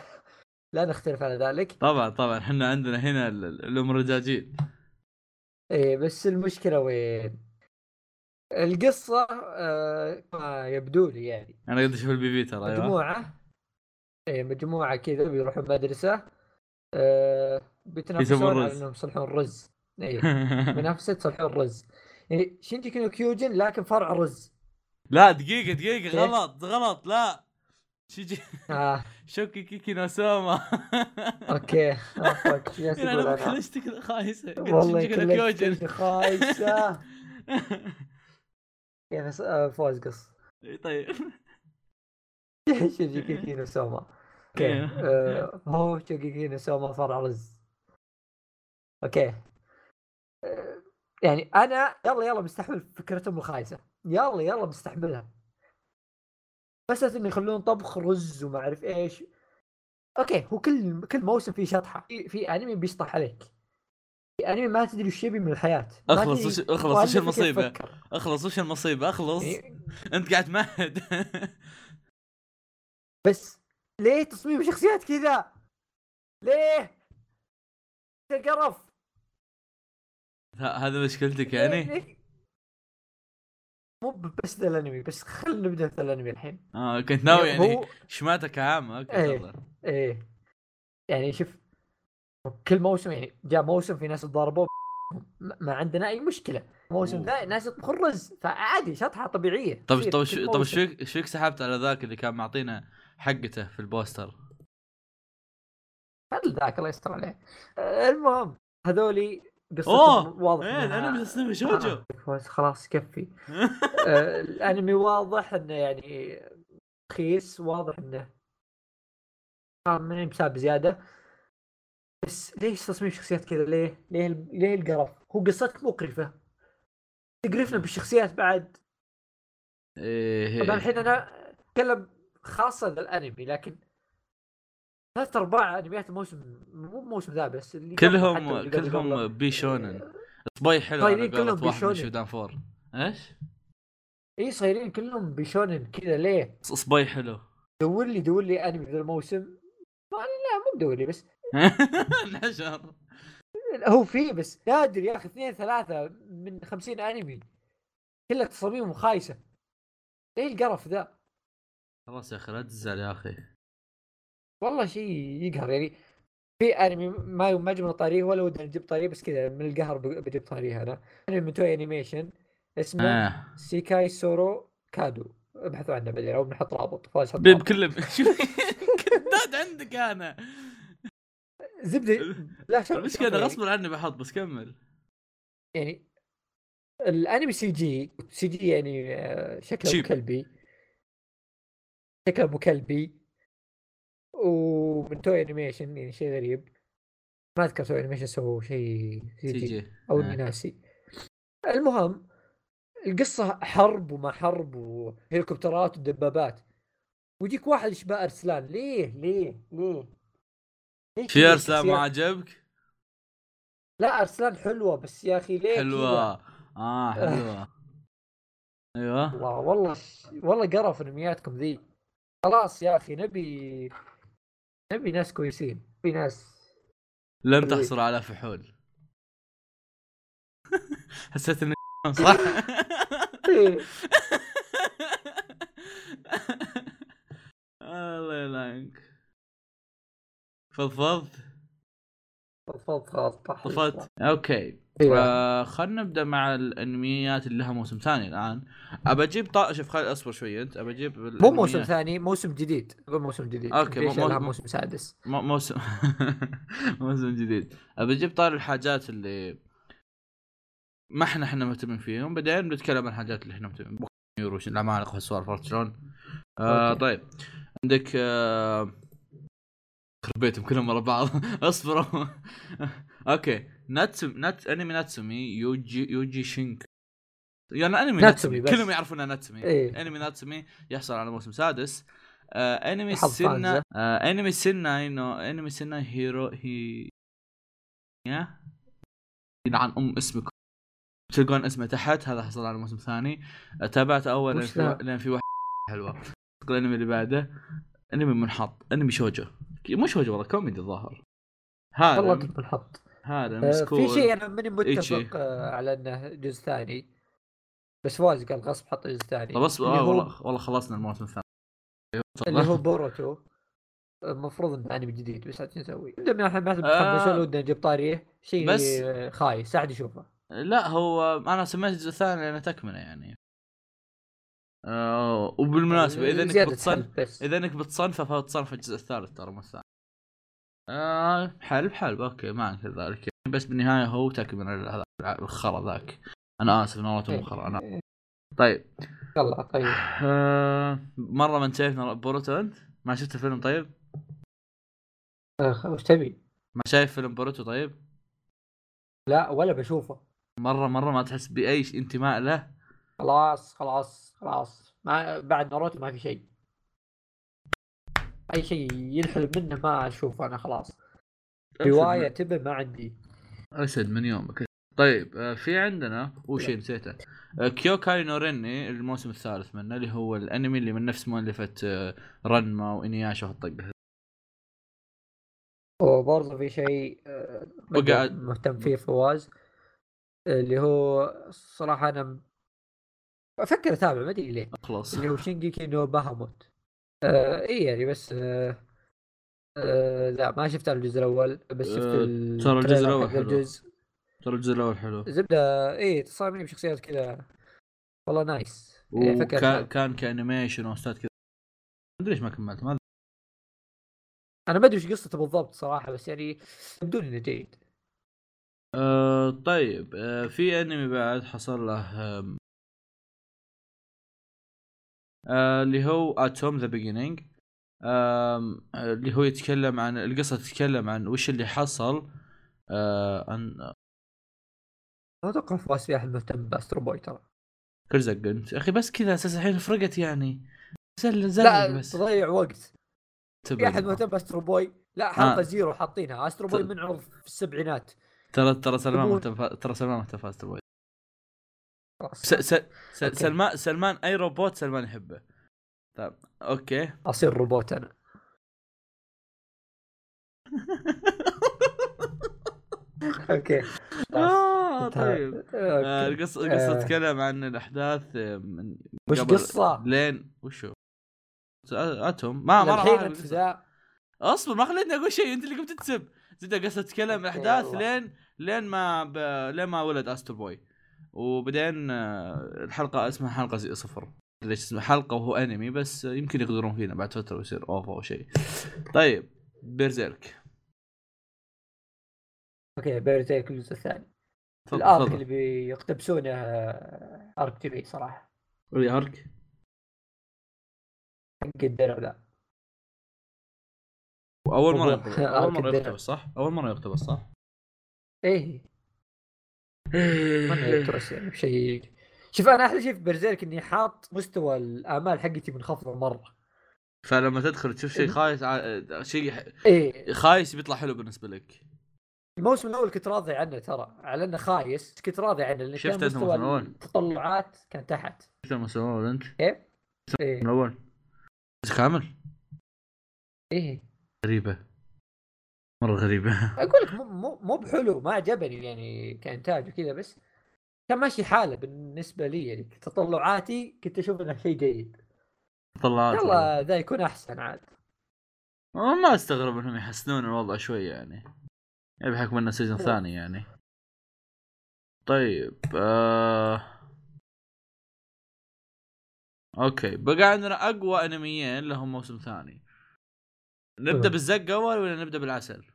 لا نختلف على ذلك. طبعا طبعا. إحنا عندنا هنا ال- ال- الام رجاجيل إيه بس المشكلة وين؟ القصة آه ما يبدو لي يعني. أنا قد أشوف ال PV ترى أيوه. مجموعة إيه مجموعة كذا بيروحوا مدرسة آه بيتنافسون على. إنهم يصلحون الرز إيه منافسة يصلحون الرز يعني شينجيكي نو كيوجن لكن فرع رز. لا دقيقة دقيقة إيه؟ غلط غلط لا. شيجي. آه. شوكي كيكي نوسوما أوكي. شو جالس أنا كذا خايسة. والله شينجي كذا كلش كيوجن. كلش خايسة. كيف أس- آه، فوز قص. إي طيب. شينجي كينو سوما. أوكي. إيه. آه هو شينجي كينو سوما فرع رز. أوكي. آه، يعني أنا يلا يلا مستحمل فكرتهم الخايسة. يلا يلا مستحملها. بس إنه يخلون طبخ رز وما أعرف إيش. أوكي هو كل كل موسم فيه شطحة. في, في أنمي بيشطح عليك. انمي ما تدري وش يبي من الحياة تدري وش- أخلص وش؟ فكر. أخلص وش المصيبة أخلص أنت قاعد تمهد بس ليه تصميم شخصيات كذا؟ ليه؟ قرف هذا مشكلتك يعني؟ مو بس ذا الأنمي بس خلينا نبدأ في الأنمي الحين آه كنت ناوي يعني هو شماتك عامة okay. تفضل إيه يعني شوف كل موسم يعني جاء موسم في ناس تضاربوا ما ما عندنا أي مشكلة. موسم. ثاني ناس يطبخون رز فعادي شطحة طبيعية. طب طب شو- طب. إيش فيك سحبت على ذاك اللي كان معطينا حقته في البوستر؟ هذا ذاك الله يستر عليه. المهم هذولي قصتهم واضح إيه الأنمي تصنيفه شوجو خلاص- كفي. آه، الأنمي واضح إنه يعني رخيص واضح إنه من بساب زياده بس ليش تصميم شخصيات كذا ليه؟ ليه ليه القرف؟ هو قصتك مقرفة تقرفنا بالشخصيات بعد إيه طبعا الحين أنا أتكلم خاصة الانمي لكن ثلاث أرباع أنميات الموسم مو موسم ذا بس اللي كلهم كلهم. bishounen صبي حلو صايرين كلهم bishounen. شودان فور إيش؟ إي صايرين كلهم bishounen كذا ليه؟ صبي حلو دور لي دور لي أنمي ذا الموسم لا مو مدور لي بس انحشر هو فيه بس نادر يا أخي اثنين ثلاثة من خمسين أنمي. كلها تصاميمهم خايسة. إيه القرف ذا؟ خلاص يا أخي لا تزعل يا أخي. والله شيء يقهر يعني. في أنمي ما ما جبنا طاريه ولا ودنا نجيب طاريه بس كذا من القهر بجيب طاريه أنا. أنمي من توي انيميشن اسمه آه. سيكايسورو كادو ابحثوا عنه بعدين أو بنحط رابط. كله شوف كداد عندك أنا. زبدة. لا شوف. أنا غصبا عني بحط بس كمل. يعني الأنمي CG CG يعني آه، شكله. ابو كلبي شكله ابو كلبي ومن توي انيميشن يعني شيء غريب. ما أذكر توي انيميشن سووا شيء CG أو آه. اني ناسي. المهم القصة حرب وما حرب وهليكوبترات ودبابات. ويجيك واحد يشبه أرسلان. ليه؟ ليه؟ ليه؟ في أرسلان ما؟ عجبك؟ لا أرسلان حلوة بس يا أخي ليه حلوة كذا؟ آه حلوة أيوه والله والله والله قرف انمياتكم ذي خلاص يا أخي نبي نبي ناس كويسين في ناس لم. تحصل على فحول حسيت انك صح. الله يلعنك فضفضت فضفض خلاص طفت okay. آه خلينا نبدأ مع الأنميات اللي لها موسم ثاني الآن. أبى أجيب طا... شوف خلي أصبر شوي أنت أبى أجيب مو موسم ثاني موسم جديد. قول موسم جديد. okay، في مو- أشياء مو- لها مو- موسم سادس؟ مو- موسم موسم جديد. أبى أجيب طار الحاجات اللي ما إحنا إحنا مهتمين فيهم. بعدين بنتكلم عن الحاجات اللي إحنا مهتمين يورو العمالقه والسوالف عرفت شلون؟ آه. طيب. عندك آه... يخرب بيتهم كلهم ورا بعض. اصبروا. أوكي. ناتسومي نات انمي ناتسومي يوجي يوجي شينك. يعني انمي ناتسومي ناتسومي بس. كلهم يعرفون ناتسومي. إيه. انمي ناتسومي يحصل على موسم سادس. آه انمي سنة. آه انمي سنة انه انمي سنة هيرو هي يا؟ يلعن أم اسمك. تلقون اسمه تحت هذا حصل على موسم ثاني. آه تابعت أول لأن في, لأن في واحد حلوة. الانمي اللي بعده. انمي منحط. انمي شوجو. شوجو والله كوميدي الظاهر. والله هذا كنت بنحط هذا آه، مسكول. في شيء أنا ماني. متفق آه، على إنه جزء ثاني. بس فواز قال غصب حط جزء ثاني. طب بس اللي آه هو والله والله خلصنا الموسم الثاني. اللي هو بوروتو. المفروض إنه أنمي جديد بس عاد نسوي؟ عندنا إحنا ما آه. متحمسين ودنا نجيب طارية. شيء بس- آه، خايس ساعد يشوفه. لا هو أنا سميت الجزء الثاني لأنه تكملة يعني. آه وبالمناسبة إذا إنك بتصنف إذا إنك بتصنفه فتصنف الجزء الثالث ترى مو الثاني. آه حلب حلب okay ما انكر ذلك. بس بالنهاية هو تكمل هذا الخرا ذاك. أنا آسف ناروتو مو خرا أنا إيه. طيب. يلا طيب. آه مرة ما شايف بوروتو أنت؟ ما شفت الفيلم طيب؟ آه، وش تبي؟ ما شايف فيلم بوروتو طيب؟ لا ولا بشوفه. مرة مرة ما تحس بأي انتماء له. خلاص خلاص خلاص. ما بعد ناروتو ما في شيء. أي شيء ينحلب منه ما اشوفه أنا خلاص. رواية تبه ما عندي. اسد من يومك طيب آه، في عندنا هو شيء نسيته؟ آه، كيوكاي نو ريني الموسم الثالث منه اللي هو الأنمي اللي من نفس مؤلفة آه، رنما وإنياشا وهالطقه وبرضه في شيء مهتم فيه فواز اللي هو صراحة أنا أفكر اتابع ما ادري ليه. اخلص اللي هو شينجيكي نو باهاموت. آه اي يعني بس آه آه لا ما شفت الجزء الأول بس شفت آه، ترى الجزء حق حلو. ترى الجزء الأول حلو. زبدة اي تصاميم بشخصيات كذا. والله nice. وكان أتابع. كان ك animation وستايل كذا. ما أدري ليش ما كملت ما. أنا ما أدري إيش قصته بالضبط صراحة بس يعني يبدو إنه جيد. آه طيب. آه في أنمي بعد حصل له اللي هو Atom The Beginning اللي هو يتكلم عن القصة تتكلم عن وش اللي حصل. آه عن ما أتوقع فواز في أحد مهتم ب Astro Boy ترى كرزق أنت. يا أخي بس كذا أساس الحين فرقت يعني. زل زل لا بس. تضيع وقت. في أحد مهتم ب Astro Boy لا حلقه آه. zero حاطينها. Astro Boy ت- منعرض في السبعينات. ترى ترى سلمان مهتم ترى سلمان مهتم ب Astro Boy س- س- س-. سلمان سلمان أي روبوت سلمان يحبه طيب okay أصير روبوت أنا okay آه. طيب آه،. القصة القصة آه. تتكلم عن الأحداث آه، من وش قصة؟ لين وشو؟ Atom ما ما راح أصبر ما خليتني أقول شيء أنت اللي قمت تسب زبده قصة تتكلم والله. لين لين ما ب... لين ما ولد Astro Boy وبعدين آه، الحلقة اسمها حلقة زي صفر. ليش اسمها حلقة وهو أنمي بس آه، يمكن يقدرون فينا بعد فترة ويصير OVA أو شيء. طيب Berserk okay Berserk الجزء الثاني. ال arc اللي بيقتبسونه آه، arc تي في صراحة. يا arc حق الدرع ذا أول مرة أول مرة يقتبس صح؟ أول مرة يقتبس صح؟ إيه. ما يعني بشيء شوف أنا أحلى شيء في Berserk إني حاط مستوى الامال حقتي منخفضه مرة. فلما تدخل تشوف شيء إيه. خايس شيء إيه. خايس بيطلع حلو بالنسبة لك. الموسم الأول كنت راضي عنه ترى على إنه خايس كنت راضي عنه لأن شفت مستوى الموسم الأول؟ التطلعات كان تحت. شفت الموسم الأول أنت؟ إيه. الأول. بس كامل؟ إيه. غريبة. مرة غريبة. أقول لك مو مو بحلو ما عجبني يعني كإنتاج وكذا بس كان ماشي حالة بالنسبة لي يعني تطلعاتي كنت أشوف إنه شيء جيد. طلعت يلا ذا يكون أحسن عاد. ما أستغرب إنهم يحسنون الوضع شوي يعني. يعني بحكم إنه season. ثاني يعني. طيب آه... okay. بقى عندنا أقوى أنميين لهم موسم ثاني. نبدأ. بالزق أول ولا نبدأ بالعسل؟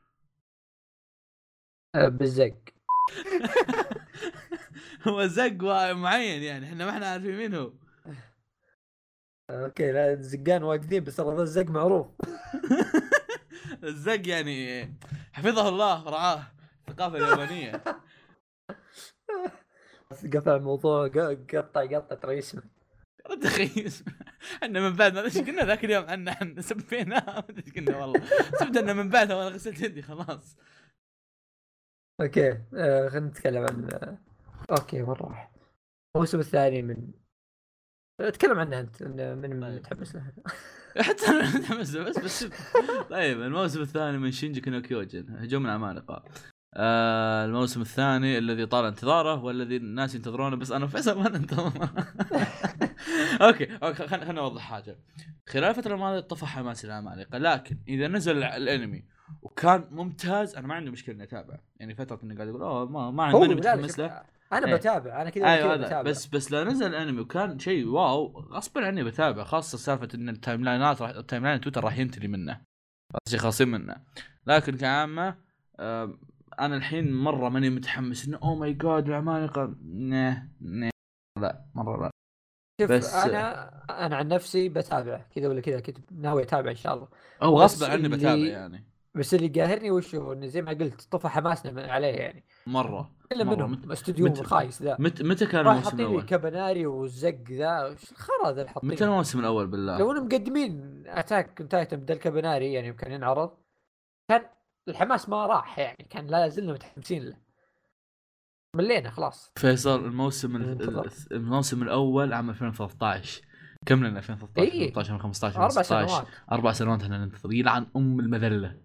بالزق. هو زق معين يعني إحنا ما إحنا عارفين مين هو. okay لا الزقان واقفين بس ترى ذا الزق معروف. الزق يعني حفظه الله ورعاه الثقافة اليابانية. بس قطع الموضوع قطع قطع ترى يسمع رد أخي إحنا من بعد ما إيش قلنا ذاك اليوم؟ عنا عن سبيناه. ما ادري إيش قلنا والله. سبت إنه من بعدها وأنا غسلت يدي خلاص. okay آه خلينا نتكلم عن آه، okay وين راح؟ الموسم الثاني من تكلم عنه أنت إن- من طيب. متحمس له حتى أنا متحمس بس بس طيب الموسم الثاني من Shingeki no Kyojin هجوم العمالقه آه الموسم الثاني الذي طال انتظاره والذي الناس ينتظرونه بس أنا فيصل ما ننتظر okay okay خلينا نوضح حاجة خلال الفترة الماضيه طفى حماس العمالقه لكن إذا نزل الأنمي وكان ممتاز. أنا ما عندي مشكلة إني أتابع. يعني فترة إني قاعد أقول أوه ما ما ماني لا، متحمس له أنا إيه. بتابع أنا كذا أيوه بتابع. بس بس لو نزل الانمي وكان شيء wow غصبا عني بتابع خاصة سالفة إن ال timeline ات راح ال timeline تويتر راح يمتلي منه. شيء خاصين منه. لكن كعامة أنا الحين مرة ماني متحمس إنه oh my God العمالقة. نه نه لا مرة لا. شوف بس- أنا أنا عن نفسي بتابع كذا ولا كذا كنت ناوي أتابع إن شاء الله. أو غصبا عني بتابع يعني. بس اللي قاهرني وش هو؟ إنه زي ما قلت طفى حماسنا من- عليه يعني. مرة الا. منهم مت- استوديو مت- الخايس ذا. متى متى كان الموسم الأول؟ Kabaneri والزق ذا. وش الخرا ذا اللي حاطينه متى الموسم الأول؟ بالله؟ لو إنهم مقدمين Attack Titan بدل Kabaneri يعني كان ينعرض كان الحماس ما راح يعني كان لا زلنا متحمسين له. ملينا خلاص. فيصل الموسم الموسم الأول عام 2013 كم لنا؟ 2013 إيه. 2014 2015 أربع 2016 سنوات. أربع سنوات إحنا ننتظر. يلعن أم المذلة.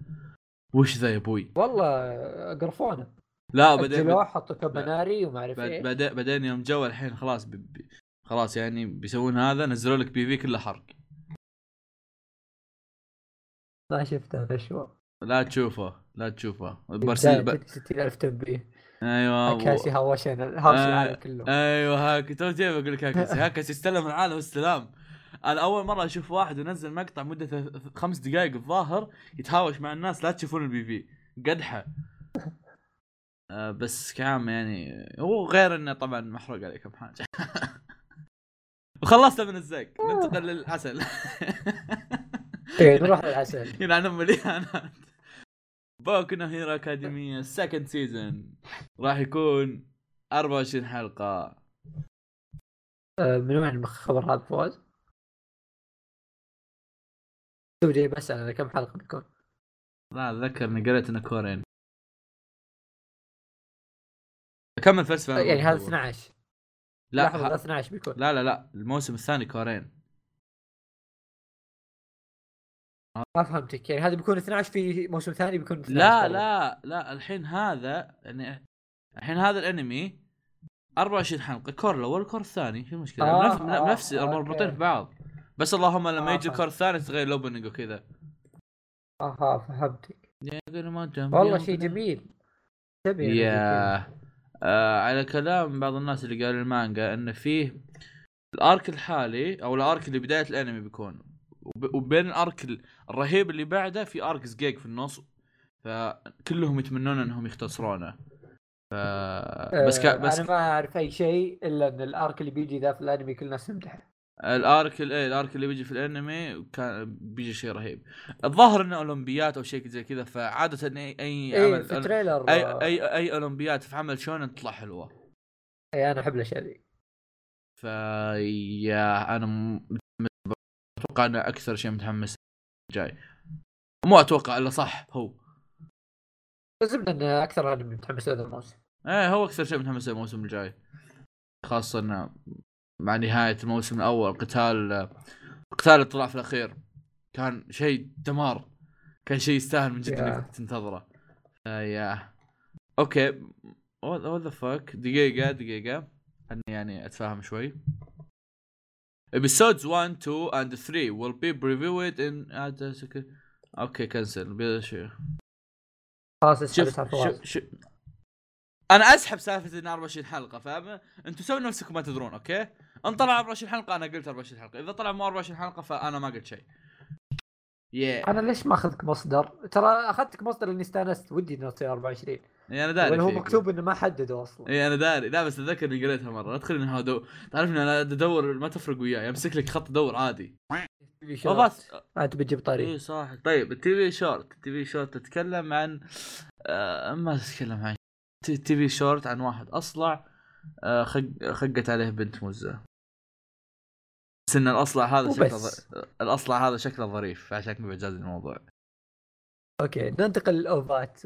وش ذا يا أبوي؟ والله قرفونا لا بعدين حطوا كابناري وما أعرف إيه بعدين بعدين يوم جو الحين خلاص بي بي خلاص يعني بيسوون هذا نزلوا لك بي في كله حرق. ما شفتها فشوى لا تشوفه لا تشوفه. برسل ب... 60000 تنبيه. أيوه كاسي هاوشنا هاوش آه، العالم كله. أيوه هاك تو جاي بقول لك هاكس هاكس يستلم العالم والسلام أنا أول مرة أشوف واحد ينزل مقطع مدة ث- خمس دقائق الظاهر يتهاوش مع الناس لا تشوفون ال PV. قدحة. آه بس كعام يعني هو غير إنه طبعا محروق عليه كم حاجة وخلصت من الزق. ننتقل للعسل إيه نروح للعسل يلعن أم الاهانات Boku no Hero Academia ال second season راح يكون 24 حلقة. آه، من وين الخبر هذا فواز؟ تو جاي بسأل أنا كم حلقة بيكون؟ لا أتذكر إني قريت إنه كورين كمل فلسفة يعني هذا 12 لا هذا ه... 12 بيكون لا لا لا الموسم الثاني كورين ما فهمتك يعني هذا بيكون 12 في موسم ثاني بيكون 12 لا. لا لا الحين هذا يعني الحين هذا الأنمي 24 حلقة cour الأول cour الثاني شو المشكلة؟ آه، نفس آه، نفس. مربوطين في بعض بس اللهم لما آه، يجي. ال cour الثاني تغير ال opening وكذا. أها فهمتك. والله شيء جميل. تبي يا. آه على كلام بعض الناس اللي قالوا المانجا انه فيه ال arc الحالي أو ال arc اللي بداية الأنمي بيكون. وب- وبين الأرك ال- الرهيب اللي بعده في arc زقيق في النص. فكلهم يتمنون إنهم يختصرونه. ف بس ك... آه، بس أنا ما أعرف أي شيء إلا إن ال arc اللي بيجي ذا في الأنمي كل الناس تمدحه ال arc ال- إيه ال arc اللي بيجي في الانمي كان بيجي شيء رهيب. الظاهر إنه أولمبيات أو شيء زي كذا فعادة اي أي إيه عمل في trailer. اي اي أي أولمبيات في عمل shonen تطلع حلوة. اي أنا أحب الأشياء ذي. فيا أنا أتوقع إنه أكثر شيء متحمس جاي. مو أتوقع إلا صح هو. الزبدة إن أكثر أنمي متحمس له هذا الموسم. إيه هو أكثر شيء متحمس له الموسم الجاي. خاصة إنه مع نهاية الموسم الأول قتال قتال اللي طلع في الأخير. كان شيء دمار. كان شيء يستاهل من جد. إنك تنتظره. آه yeah okay. What the fuck دقيقة دقيقة. خلني يعني أتفاهم شوي. Episodes 1 2 and 3 will be previewed in okay cancel شو خلاص اسحب شوف أنا أسحب سالفة إن 24 حلقة فاهم؟ أنتم سووا نفسكم ما تدرون okay؟ ان طلع 24 حلقة أنا قلت 24 حلقة. إذا طلع مو 24 حلقة فأنا ما قلت شيء. Yeah. أنا ليش ما اخذك مصدر؟ ترى أخذتك مصدر لاني استأنست. ودي إنه تصير 24 يعني أنا داري هو. مكتوب إنه ما حددوا أصلا. إي أنا داري. لا بس أتذكر إني قريتها مرة. لا تخلي انها دو... تعرف اني أنا أدور ما تفرق وياي. أمسك لك خط ادور عادي. تبي أو بس. شورت. انت بتجيب طريق إي صح طيب التي في شورت التي في شورت تتكلم عن آه ما تتكلم عن تي في شورت عن واحد أصلع آه خق... خقت عليه بنت مزه بس إن الأصلع هذا شكله. الأصلع هذا شكله ظريف فعشان كذا بجاز الموضوع. okay ننتقل لل OVA ات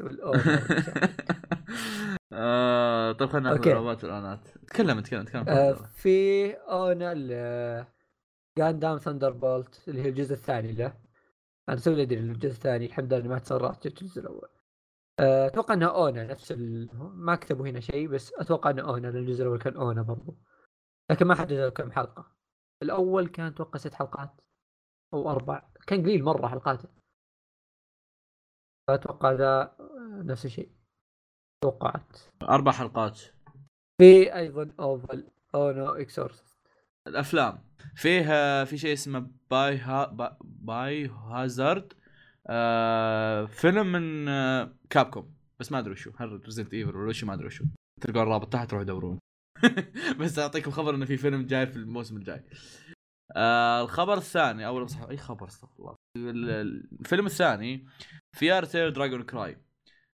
آه طيب خلينا ناخذ okay. الروابط وال ONA ات تكلم تكلم تكلم. آه، في ONA Gundam Thunderbolt اللي هي الجزء الثاني له. أنا توي ادري الجزء الثاني الحمد لله ما تسرعت الجزء الأول. آه، أتوقع إنها ONA نفس ال... ما كتبوا هنا شيء بس أتوقع انه ONA لأن الجزء الأول كان ONA برضو. لكن ما حددوا كم حلقة. الأول كان أتوقع ست حلقات أو أربع. كان قليل مرة حلقاته فاتوقع ذا نفس الشيء. توقعت. أربع حلقات. في أيضا OVA ل Ao no Exorcist الأفلام. فيه في شيء اسمه باي ها با- باي هازارد. آه فيلم من آه Capcom. بس ما أدري وشو. هل Resident Evil ولا وشو ما أدري وشو. تلقون الرابط تحت روحوا دورون بس أعطيكم خبر إنه في فيلم جاي في الموسم الجاي. آه الخبر الثاني أو صح أي خبر استغفر الله. ال- ال- الفيلم الثاني Fairy Tail Dragon Cry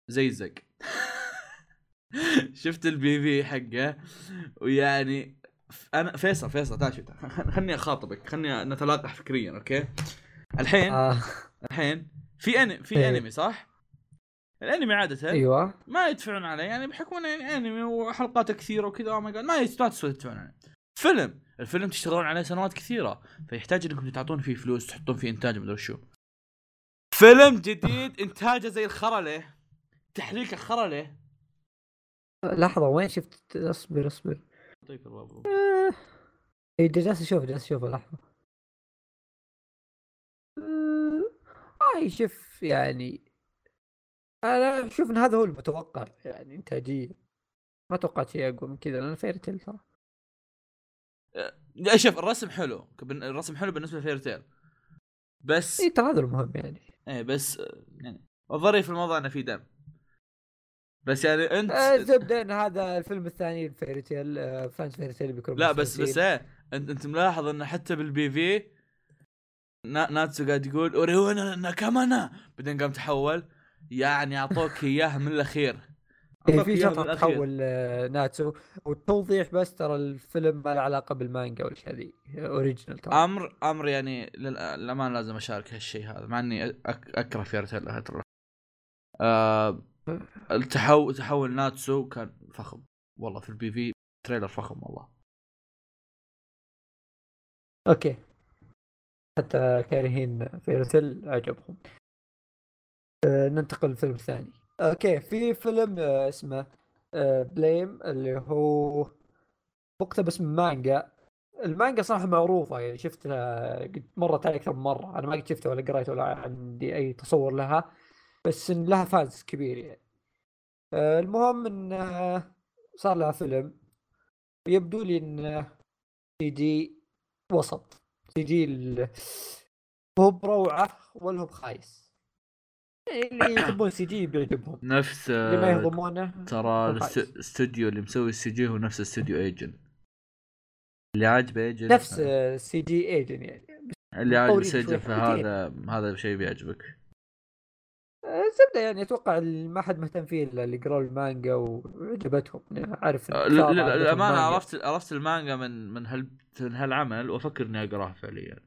زي الزق. شفت ال PV حقه؟ ويعني أنا فيصل فيصل تعال شوف خلني أخاطبك خلني نتلاقح فكريا okay؟ الحين آه. الحين في أني في إيه. أنمي صح؟ الانمي عادة أيوه. ما يدفعون عليه يعني بحكم انه يعني أنمي وحلقاته كثيرة وكذا oh my God، ما يس- ما تسوى تدفعون عليه فيلم الفيلم تشتغلون عليه سنوات كثيرة فيحتاج إنكم تعطون فيه فلوس تحطون فيه إنتاج مدري شو. فيلم جديد إنتاجه زي الخرا ليه تحريكه خرا ليه. لحظة وين شفت؟ اصبر اصبر. يعطيك الرب آه. إيه، جالس أشوف جالس أشوف لحظة. آه، اي شوف يعني أنا أشوف إن هذا هو المتوقع يعني انتاجيا ما توقعت شيء أقوى من كذا لأن Fairy Tail ترى لا شوف الرسم حلو الرسم حلو بالنسبة ل Fairy Tail بس اي ترى هذا المهم يعني. إيه بس آه، يعني الظريف في الموضوع إنه في دم. بس يعني أنت آه، الزبدة إن هذا الفيلم الثاني Fairy Tail آه، fans Fairy Tail بيكونوا لا بس بس. إيه أنت أنت ملاحظ انه حتى بال PV نا- ناتسو قاعد يقول 俺の仲間な بعدين قام تحول. يعني أعطوك اياها من الأخير. إيه، في الأخير. تحول آه، ناتسو والتوضيح بس ترى الفيلم ما له علاقة بالمانجا ولا شيء هذه original ترى. أمر أمر يعني للامانه لازم أشارك هالشيء هذا مع إني أكره Fairy Tail hater آه التحول تحول ناتسو كان فخم. والله في ال PV trailer فخم والله. okay. حتى كارهين Fairy Tail عجبهم. ننتقل للفيلم الثاني okay في فيلم آه اسمه آه Blame اللي هو مقتبس من مانجا. المانجا صراحة معروفة يعني شفتها قد مرت علي أكثر من مرة. أنا ما قد شفتها ولا قريت ولا عندي أي تصور لها بس إن لها fans كبير يعني. آه المهم إن آه، صار لها فيلم. يبدو لي إن CG وسط. CG لا هو بروعة ولا هو بخايس. اللي يحبون CG بيعجبهم نفس اللي ما آه، يهضمونه ترى. الاستوديو اللي مسوي ال CG هو نفس استوديو Ajin اللي عاجبه Ajin نفس CG Ajin يعني. اللي عاجبه سجل حبتين. هذا هذا شيء بيعجبك. الزبده يعني أتوقع ما حد مهتم فيه إلا اللي قروا المانجا وعجبتهم. يعني عارف آه، عجبتهم للامانه المانجا. عرفت عرفت المانجا من من هال من هالعمل وأفكر إني اقراه فعليا.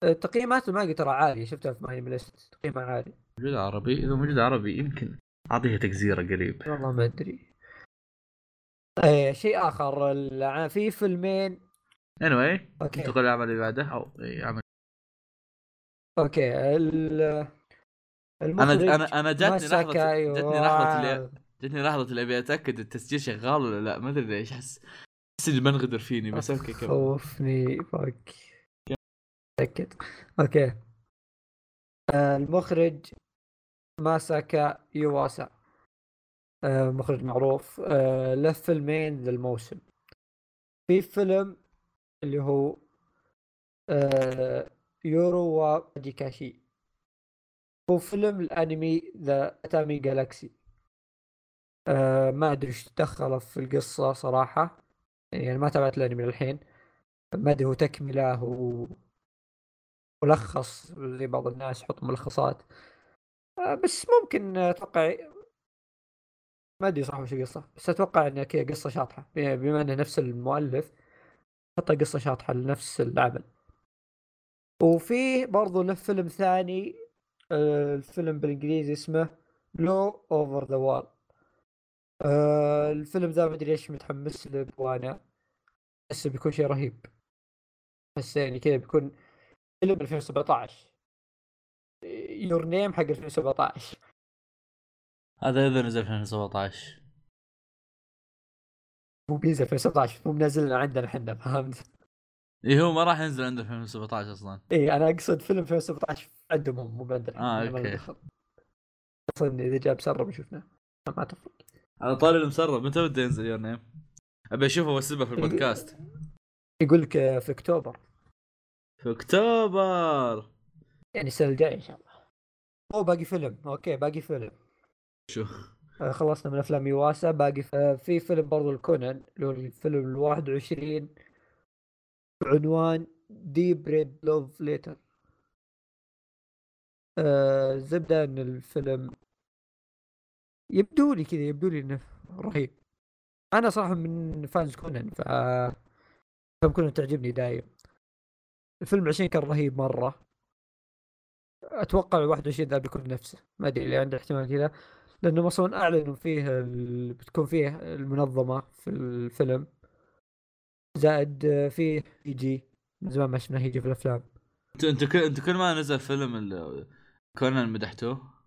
تقييمات المانجا ترى عاليه شفتها في My List تقييمها عالي. موجود عربي؟ إذا موجود عربي يمكن أعطيها تجزيره قريب. والله ما أدري. إيه شيء آخر. في فيلمين. Anyway okay. انتقل للعمل اللي بعده أو إي، عمل. okay. ال أنا أنا أنا جاتني لحظة جاتني لحظة اللي يوآ. جاتني لحظة اللي أبي أتأكد التسجيل شغال ولا لا. ما أدري ليش احس أحس إني بنغدر فيني بس okay كمل. خوفني. فك تأكد okay. آه، المخرج ماساكي يواسا. آه، مخرج معروف. آه، له فيلمين ذا الموسم. في فيلم اللي هو يورو وجيكاشي هو فيلم الأنمي ذا أتامي جالاكسي. ما أدري إيش دخله في القصة صراحة. يعني ما تابعت الأنمي للحين. ما أدري هو تكملة هو ملخص زي بعض الناس يحط ملخصات. آه، بس ممكن أتوقع ما أدري صراحة وش القصة بس أتوقع انها كذا قصة شاطحة. بما إنه نفس المؤلف حط قصة شاطحة لنفس العمل. وفي برضو له فيلم ثاني آه، الفيلم بالإنجليزي اسمه Lu Over the Wall الفيلم ذا ما أدري ليش متحمس له وأنا بس بيكون شيء رهيب. بس يعني كذا بيكون فيلم 2017 Your Name حق 2017 هذا اذا نزل في 2017 مو بينزل 2017 مو منزلنا عندنا إحنا فهمت؟ اي هو ما راح ينزل عنده في 2017 أصلا اي أنا أقصد فيلم 2017 عندهم هم مو عندنا okay. ندخل. أصلا إذا جاء مسرب شفناه ما تفرق على طاري المسرب متى بده ينزل Your Name؟ أبي أشوفه واسبه في البودكاست يقول لك في أكتوبر في اكتوبر. يعني السنة الجاية إن شاء الله. هو باقي فيلم. okay باقي فيلم. شو؟ آه، خلصنا من أفلام يواسا. باقي آه، في فيلم برضو الكونان اللي هو الفيلم ال 21 بعنوان Deep Red Love Letter الزبده إن الفيلم يبدو لي كذا يبدو لي إنه رهيب. أنا صراحة من fans كونان ف فيلم كونان تعجبني دايم. الفيلم 20 كان رهيب مرة. أتوقع 21 ذا بيكون نفسه. ما أدري اللي عنده احتمال كذا. لأنه أصلا أعلنوا فيه بتكون فيه المنظمة في الفيلم. زائد فيه يجي من زمان ما شفنا هيجي في الأفلام. انت أنت كل أنت كل ما نزل فيلم كونان مدحتوه؟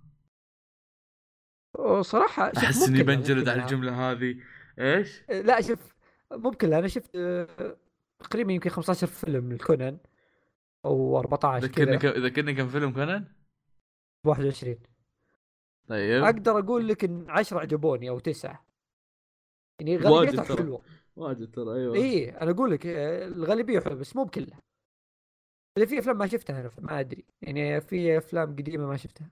صراحة أحس إني بنجلد على الجملة هذه. إيش؟ لا شوف ممكن أنا شفت آه، تقريبا يمكن 15 فيلم لكونان. أو 14 ذكرني كم ذكرني كم فيلم كونان؟ 21 طيب. أقدر أقول لك إن 10 عجبوني أو 9 يعني غالبيتها حلوة. واجد ترى أيوه. اي أنا أقول لك آه، الغالبية حلوة بس مو بكلها. اذا في أفلام ما شفتها أنا ما أدري. يعني في أفلام قديمة ما شفتها.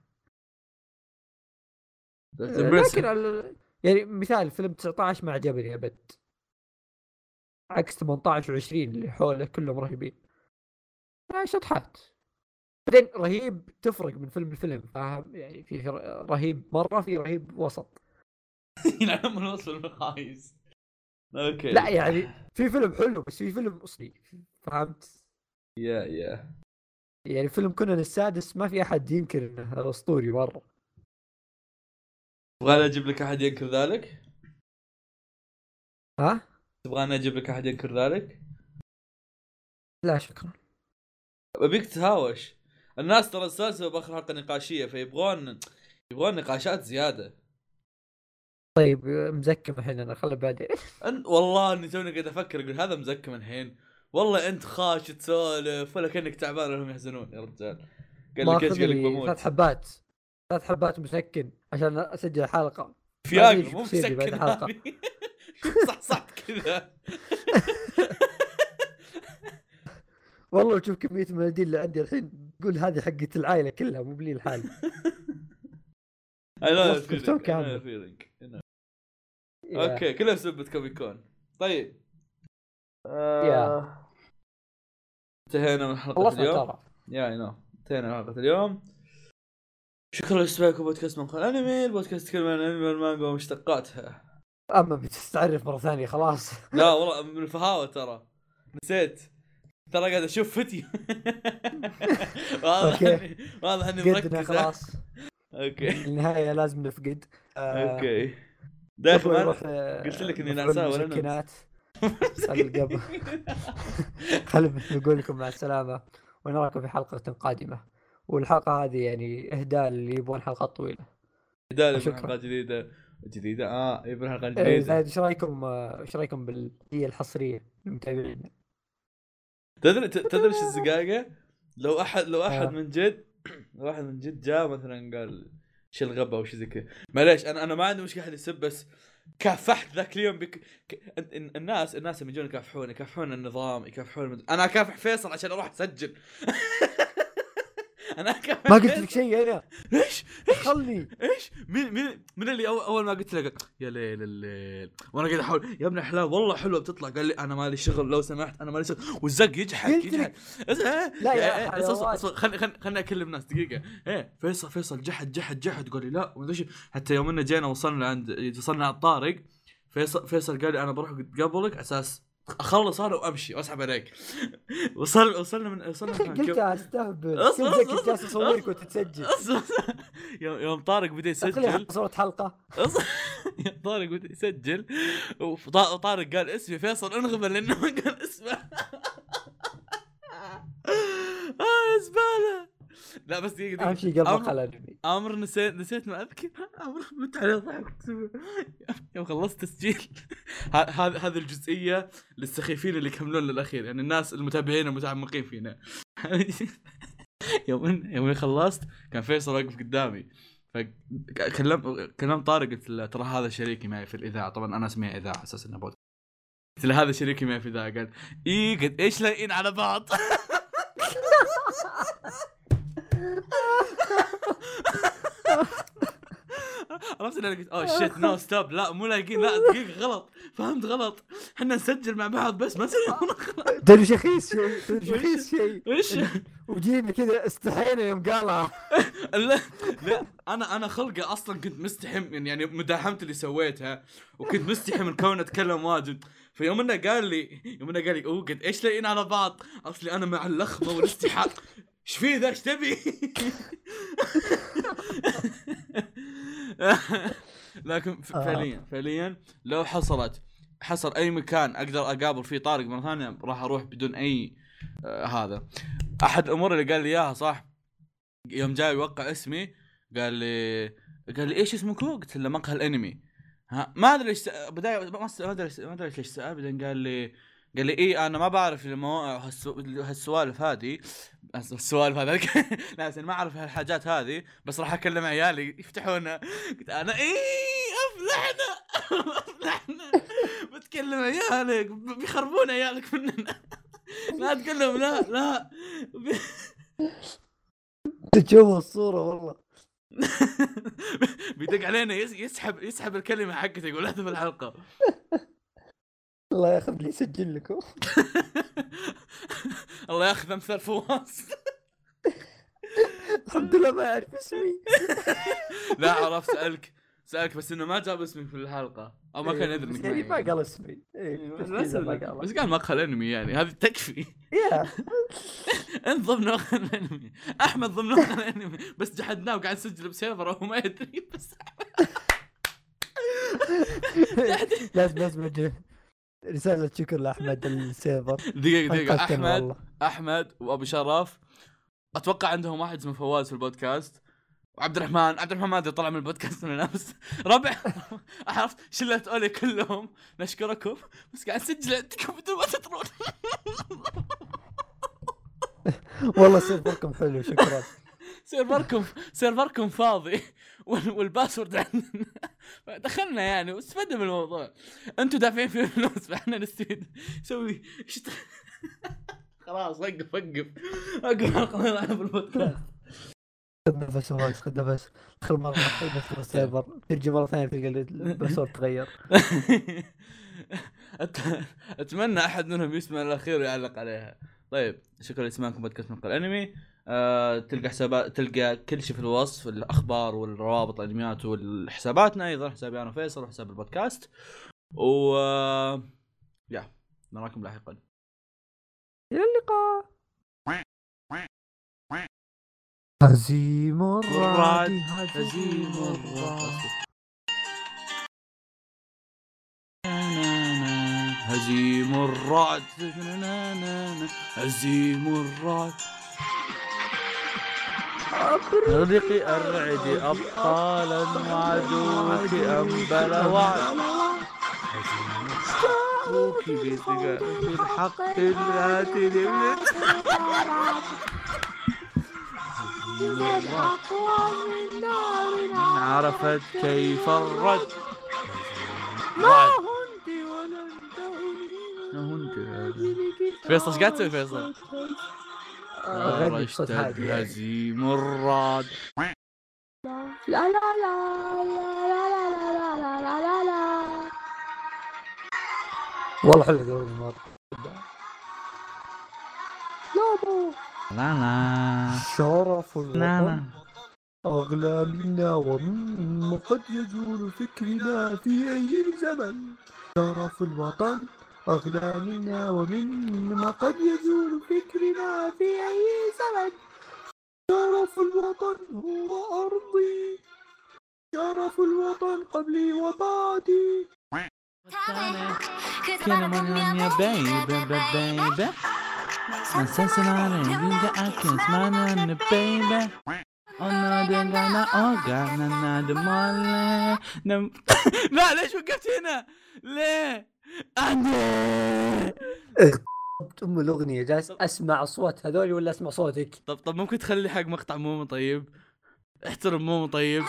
آه، لكن يعني مثال فيلم 19 ما عجبني أبد. عكس 18 و20 اللي حوله كلهم رهيبين. شطحات بعدين رهيب تفرق من فيلم لفيلم فاهم؟ يعني في رهيب مرة في رهيب وسط. ينعم من وصف المقاييس أوكي. لا يعني في فيلم حلو بس في فيلم اصلي فهمت؟ يا يا يعني فيلم كونان السادس ما في أحد ينكر إنه أسطوري مرة. تبغاني أجيب لك أحد ينكر ذلك؟ ها؟ تبغاني أجيب لك أحد ينكر ذلك؟ لا شكرا. ابيك تتهاوش الناس ترى السلسلة بآخر حلقه نقاشية فيبغون يبغون نقاشات زيادة. طيب مزكم الحين أنا خله بعدين. والله أني توني قاعد أفكر أقول هذا مزكم الحين. والله أنت خاش تسولف ولا كأنك تعبان ولا هم يحزنون. يا رجال. قال لك إيش قال لك بموت. ثلاث حبات. ثلاث حبات مسكن عشان أسجل حلقة. فياجرا مو مسكن صح صح كذا. والله تشوف كمية المناديل اللي عندي الحين تقول هذه حقت العائلة كلها مو بلي. I know. يا- okay كلها بسبة Comic Con طيب. آه، انتهينا من خلصنا اليوم. يا I know انتهينا من حلقة اليوم. شكرا لاستماعكم بودكاست من خلال أنمي. البودكاست يتكلم عن الانمي والمانجا ومشتقاتها. أما بتستعرف مرة ثانية خلاص. لا والله من الفهاوة ترى. نسيت. ترى قاعد أشوف فيديو. واضح. اني واضح إني مركز؟ خلاص. okay. النهاية لازم نفقد. آه، okay. داخل آه، قلت لك مفعول نعسان ولا المسكنات. قبل خلينا نقول لكم مع السلامة ونراكم في حلقة قادمة. والحلقة هذه يعني إهداء اللي يبغون حلقات طويلة. شكراً. حلقات جديدة. جديدة. آه يبون حلقات إيه، جديده إيش رأيكم؟ آه، إيش رأيكم بال هي الحصرية؟ للمتابعين تدري ت- تدري إيش الزقاقة؟ لو احد لو أحد آه. من جد لو أحد من جد جاء مثلا قال إيش الغبا أو شيء زي كذا معليش أنا أنا ما عندي مشكلة احد يسب بس كافحت ذاك اليوم بك... ك... ال- ال- الناس الناس لما يجون يكافحون يكافحون النظام يكافحون المد... أنا أكافح فيصل عشان أروح أسجل أنا اكافح ما قلت. لك شيء أنا إيش؟ خلني إيش؟ مين مين من اللي أول, أول ما قلت له يا ليل الليل. وأنا قاعد أحاول يا ابن الحلال والله حلوة بتطلع. قال لي أنا مالي شغل لو سمحت أنا مالي شغل. والزق يجحد يجحد. إيه، لا يا. اصبر اصبر خلني خلني أكلم ناس دقيقة. إيه فيصل فيصل جحد جحد جحد. قال لي لا. حتى يوم إنه جينا وصلنا عند وصلنا على الطارق فيصل فيصل قال لي أنا بروح قبلك على أساس اخلص أنا وامشي واسحب عليك. وصل وصلنا من وصلنا من قلت استهبل. كنت جالس اصورك أصبر. وانت تسجل أصبر. يوم يوم طارق بدا يسجل. صورة حلقة. أص- طارق بدا يسجل. وط- وطارق قال اسمي فيصل انغبل لأنه ما قال اسمه. آه يا زبالة. لا بس دقيقة أهم دقيقه شيء قلبك أمر- على الانمي أمر نسيت نسيت ما أذكر. أمر مت عليه ضحك يوم خلصت تسجيل. هذه هذه الجزئية للسخيفين اللي يكملون للأخير. يعني الناس المتابعين المتعمقين فينا. يوم يوم خلصت كان فيصل واقف قدامي. فكلم كلمت طارق قلت له ترى هذا شريكي معي في الإذاعة. طبعا أنا اسميها إذاعة على أساس انه بود قلت له هذا شريكي معي في الإذاعة. قال إي قد إيش لايقين على بعض؟ عرفت اللي أنا قلت؟ اوه شيت نو ستوب لا مو لايقين لا دقيقة غلط. فهمت؟ غلط. إحنا نسجل مع بعض بس ما نسوي تدري شخيص شيء تدري شخيص شيء وش؟ وجينا كذا استحينا يوم قالها. لا لا أنا أنا خلقه أصلا كنت مستحي من يعني مداهمت اللي سويتها وكنت مستحي من كوني أتكلم واجد. فيوم إنه قال لي يوم إنه قال لي أوه قد إيش لاقيين على بعض؟ أصلي أنا مع اللخمه والاستحاء إيش في ذا إيش تبي؟ لكن آه. فعليا فعليا لو حصلت حصل أي مكان أقدر أقابل فيه طارق مرة ثانية راح أروح بدون أي آه هذا أحد الأمور اللي قال لي إياها صح يوم جاي يوقع اسمي قال لي قال لي إيش اسمكم؟ قلت له مقهى الأنمي ها ما أدري إيش بداية ما أدري ما أدري ليش سأل بعدين قال لي قال لي إي أنا ما بعرف المواقع هالسوالف هذه السوالف هذا. لا ما أعرف هالحاجات هذه بس راح أكلم عيالي يفتحونها قلت أنا إي أفلحنا أفلحنا. بتكلم عيالك بيخربون عيالك مننا. لا تكلم لا لا. تشوف الصورة والله. بيدق علينا يس- يسحب يسحب الكلمة حقته يقول هذا في الحلقة. الله ياخذ لي يسجل لكم. الله ياخذ أمثال فواز. الحمد لله ما يعرف اسمي. لا عرفت سألك. سألك بس إنه ما جاب اسمك في الحلقة. أو ما كان إيه، يدري إنك يعني. ما قال اسمي. إيه، بس, بس قال. بس قال مقهى الانمي يعني هذه تكفي. يا. انت ضمن مقهى الانمي أحمد ضمن مقهى الانمي بس جحدناه وقاعد نسجل بسيرفر وهو ما يدري. بس. لازم لازم رسالة شكر لأحمد السيرفر. دقيقة دقيقة. أنقذتنا أحمد والله. أحمد وأبو شرف. أتوقع عندهم واحد اسمه فواز في البودكاست. وعبد الرحمن عبد الرحمن ما أدري طلع من البودكاست من امس ربع. عرفت؟ شله أولي كلهم. نشكركم. بس قاعد نسجل عندكم بدون ما تدرون والله server كم حلو شكرا. server كم server كم فاضي. وال password عندنا. دخلنا يعني واستفدنا من الموضوع. أنتم دافعين فيه فلوس فاحنا نستفيد. نسوي خلاص وقف وقف. وقف الحلقة نلعب بالبودكاست خذ نفس وايد خذ نفس دخل مرة واحدة ندخل ال server ترجع مرة ثانية تلقى ال password تغير. أتمنى أحد منهم يسمع الأخير ويعلق عليها. طيب شكرا لسماعكم بودكاست من الانمي آه تلقى حسابات تلقى كل شيء في الوصف الأخبار والروابط الأنميات والحساباتنا أيضا حسابي أنا وفيصل وحساب البودكاست. و آه، يا نراكم لاحقا. إلى اللقاء. هزيم الرعد هزيم الرعد. هزيم الرعد. هزيم الرعد. أغرقي الرعد أبطالا وعدوك أنبل وعد. أخوك بذكاء بالحق الهاتف من عرفت كيف الرد. ما هنت ولا انت فيصل إيش قاعد تسوي فيصل؟ أغني بصوت هادي. هزيم الرعد لا لا لا لا لا لا لا لا لا. لا والله حلو دوري الماضي لوبو لا. لا شرف لا لا. الوطن أغلى منا ومما قد يجول فكرنا في أي زمن. شرف الوطن. أقدامنا ومن ما قد يزول فكرنا في أي زمن. شرف الوطن هو أرضي. شرف الوطن قبلي وبعدي. كلام من يا بيبي بيبي أساس العالم يبدأ أكيس معنا بيبي أنا دلنا أوغانا نادمالي لا ليش وقفت هنا؟ ليه؟ أنا. أم الأغنية جالس أسمع أصوات هذول ولا أسمع صوتك؟ طب طب ممكن تخلي حق مقطع مومو طيب؟ احترم مومو طيب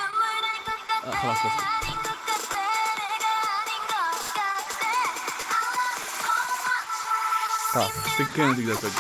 آه خلاص بس. خلاص تقدر توقف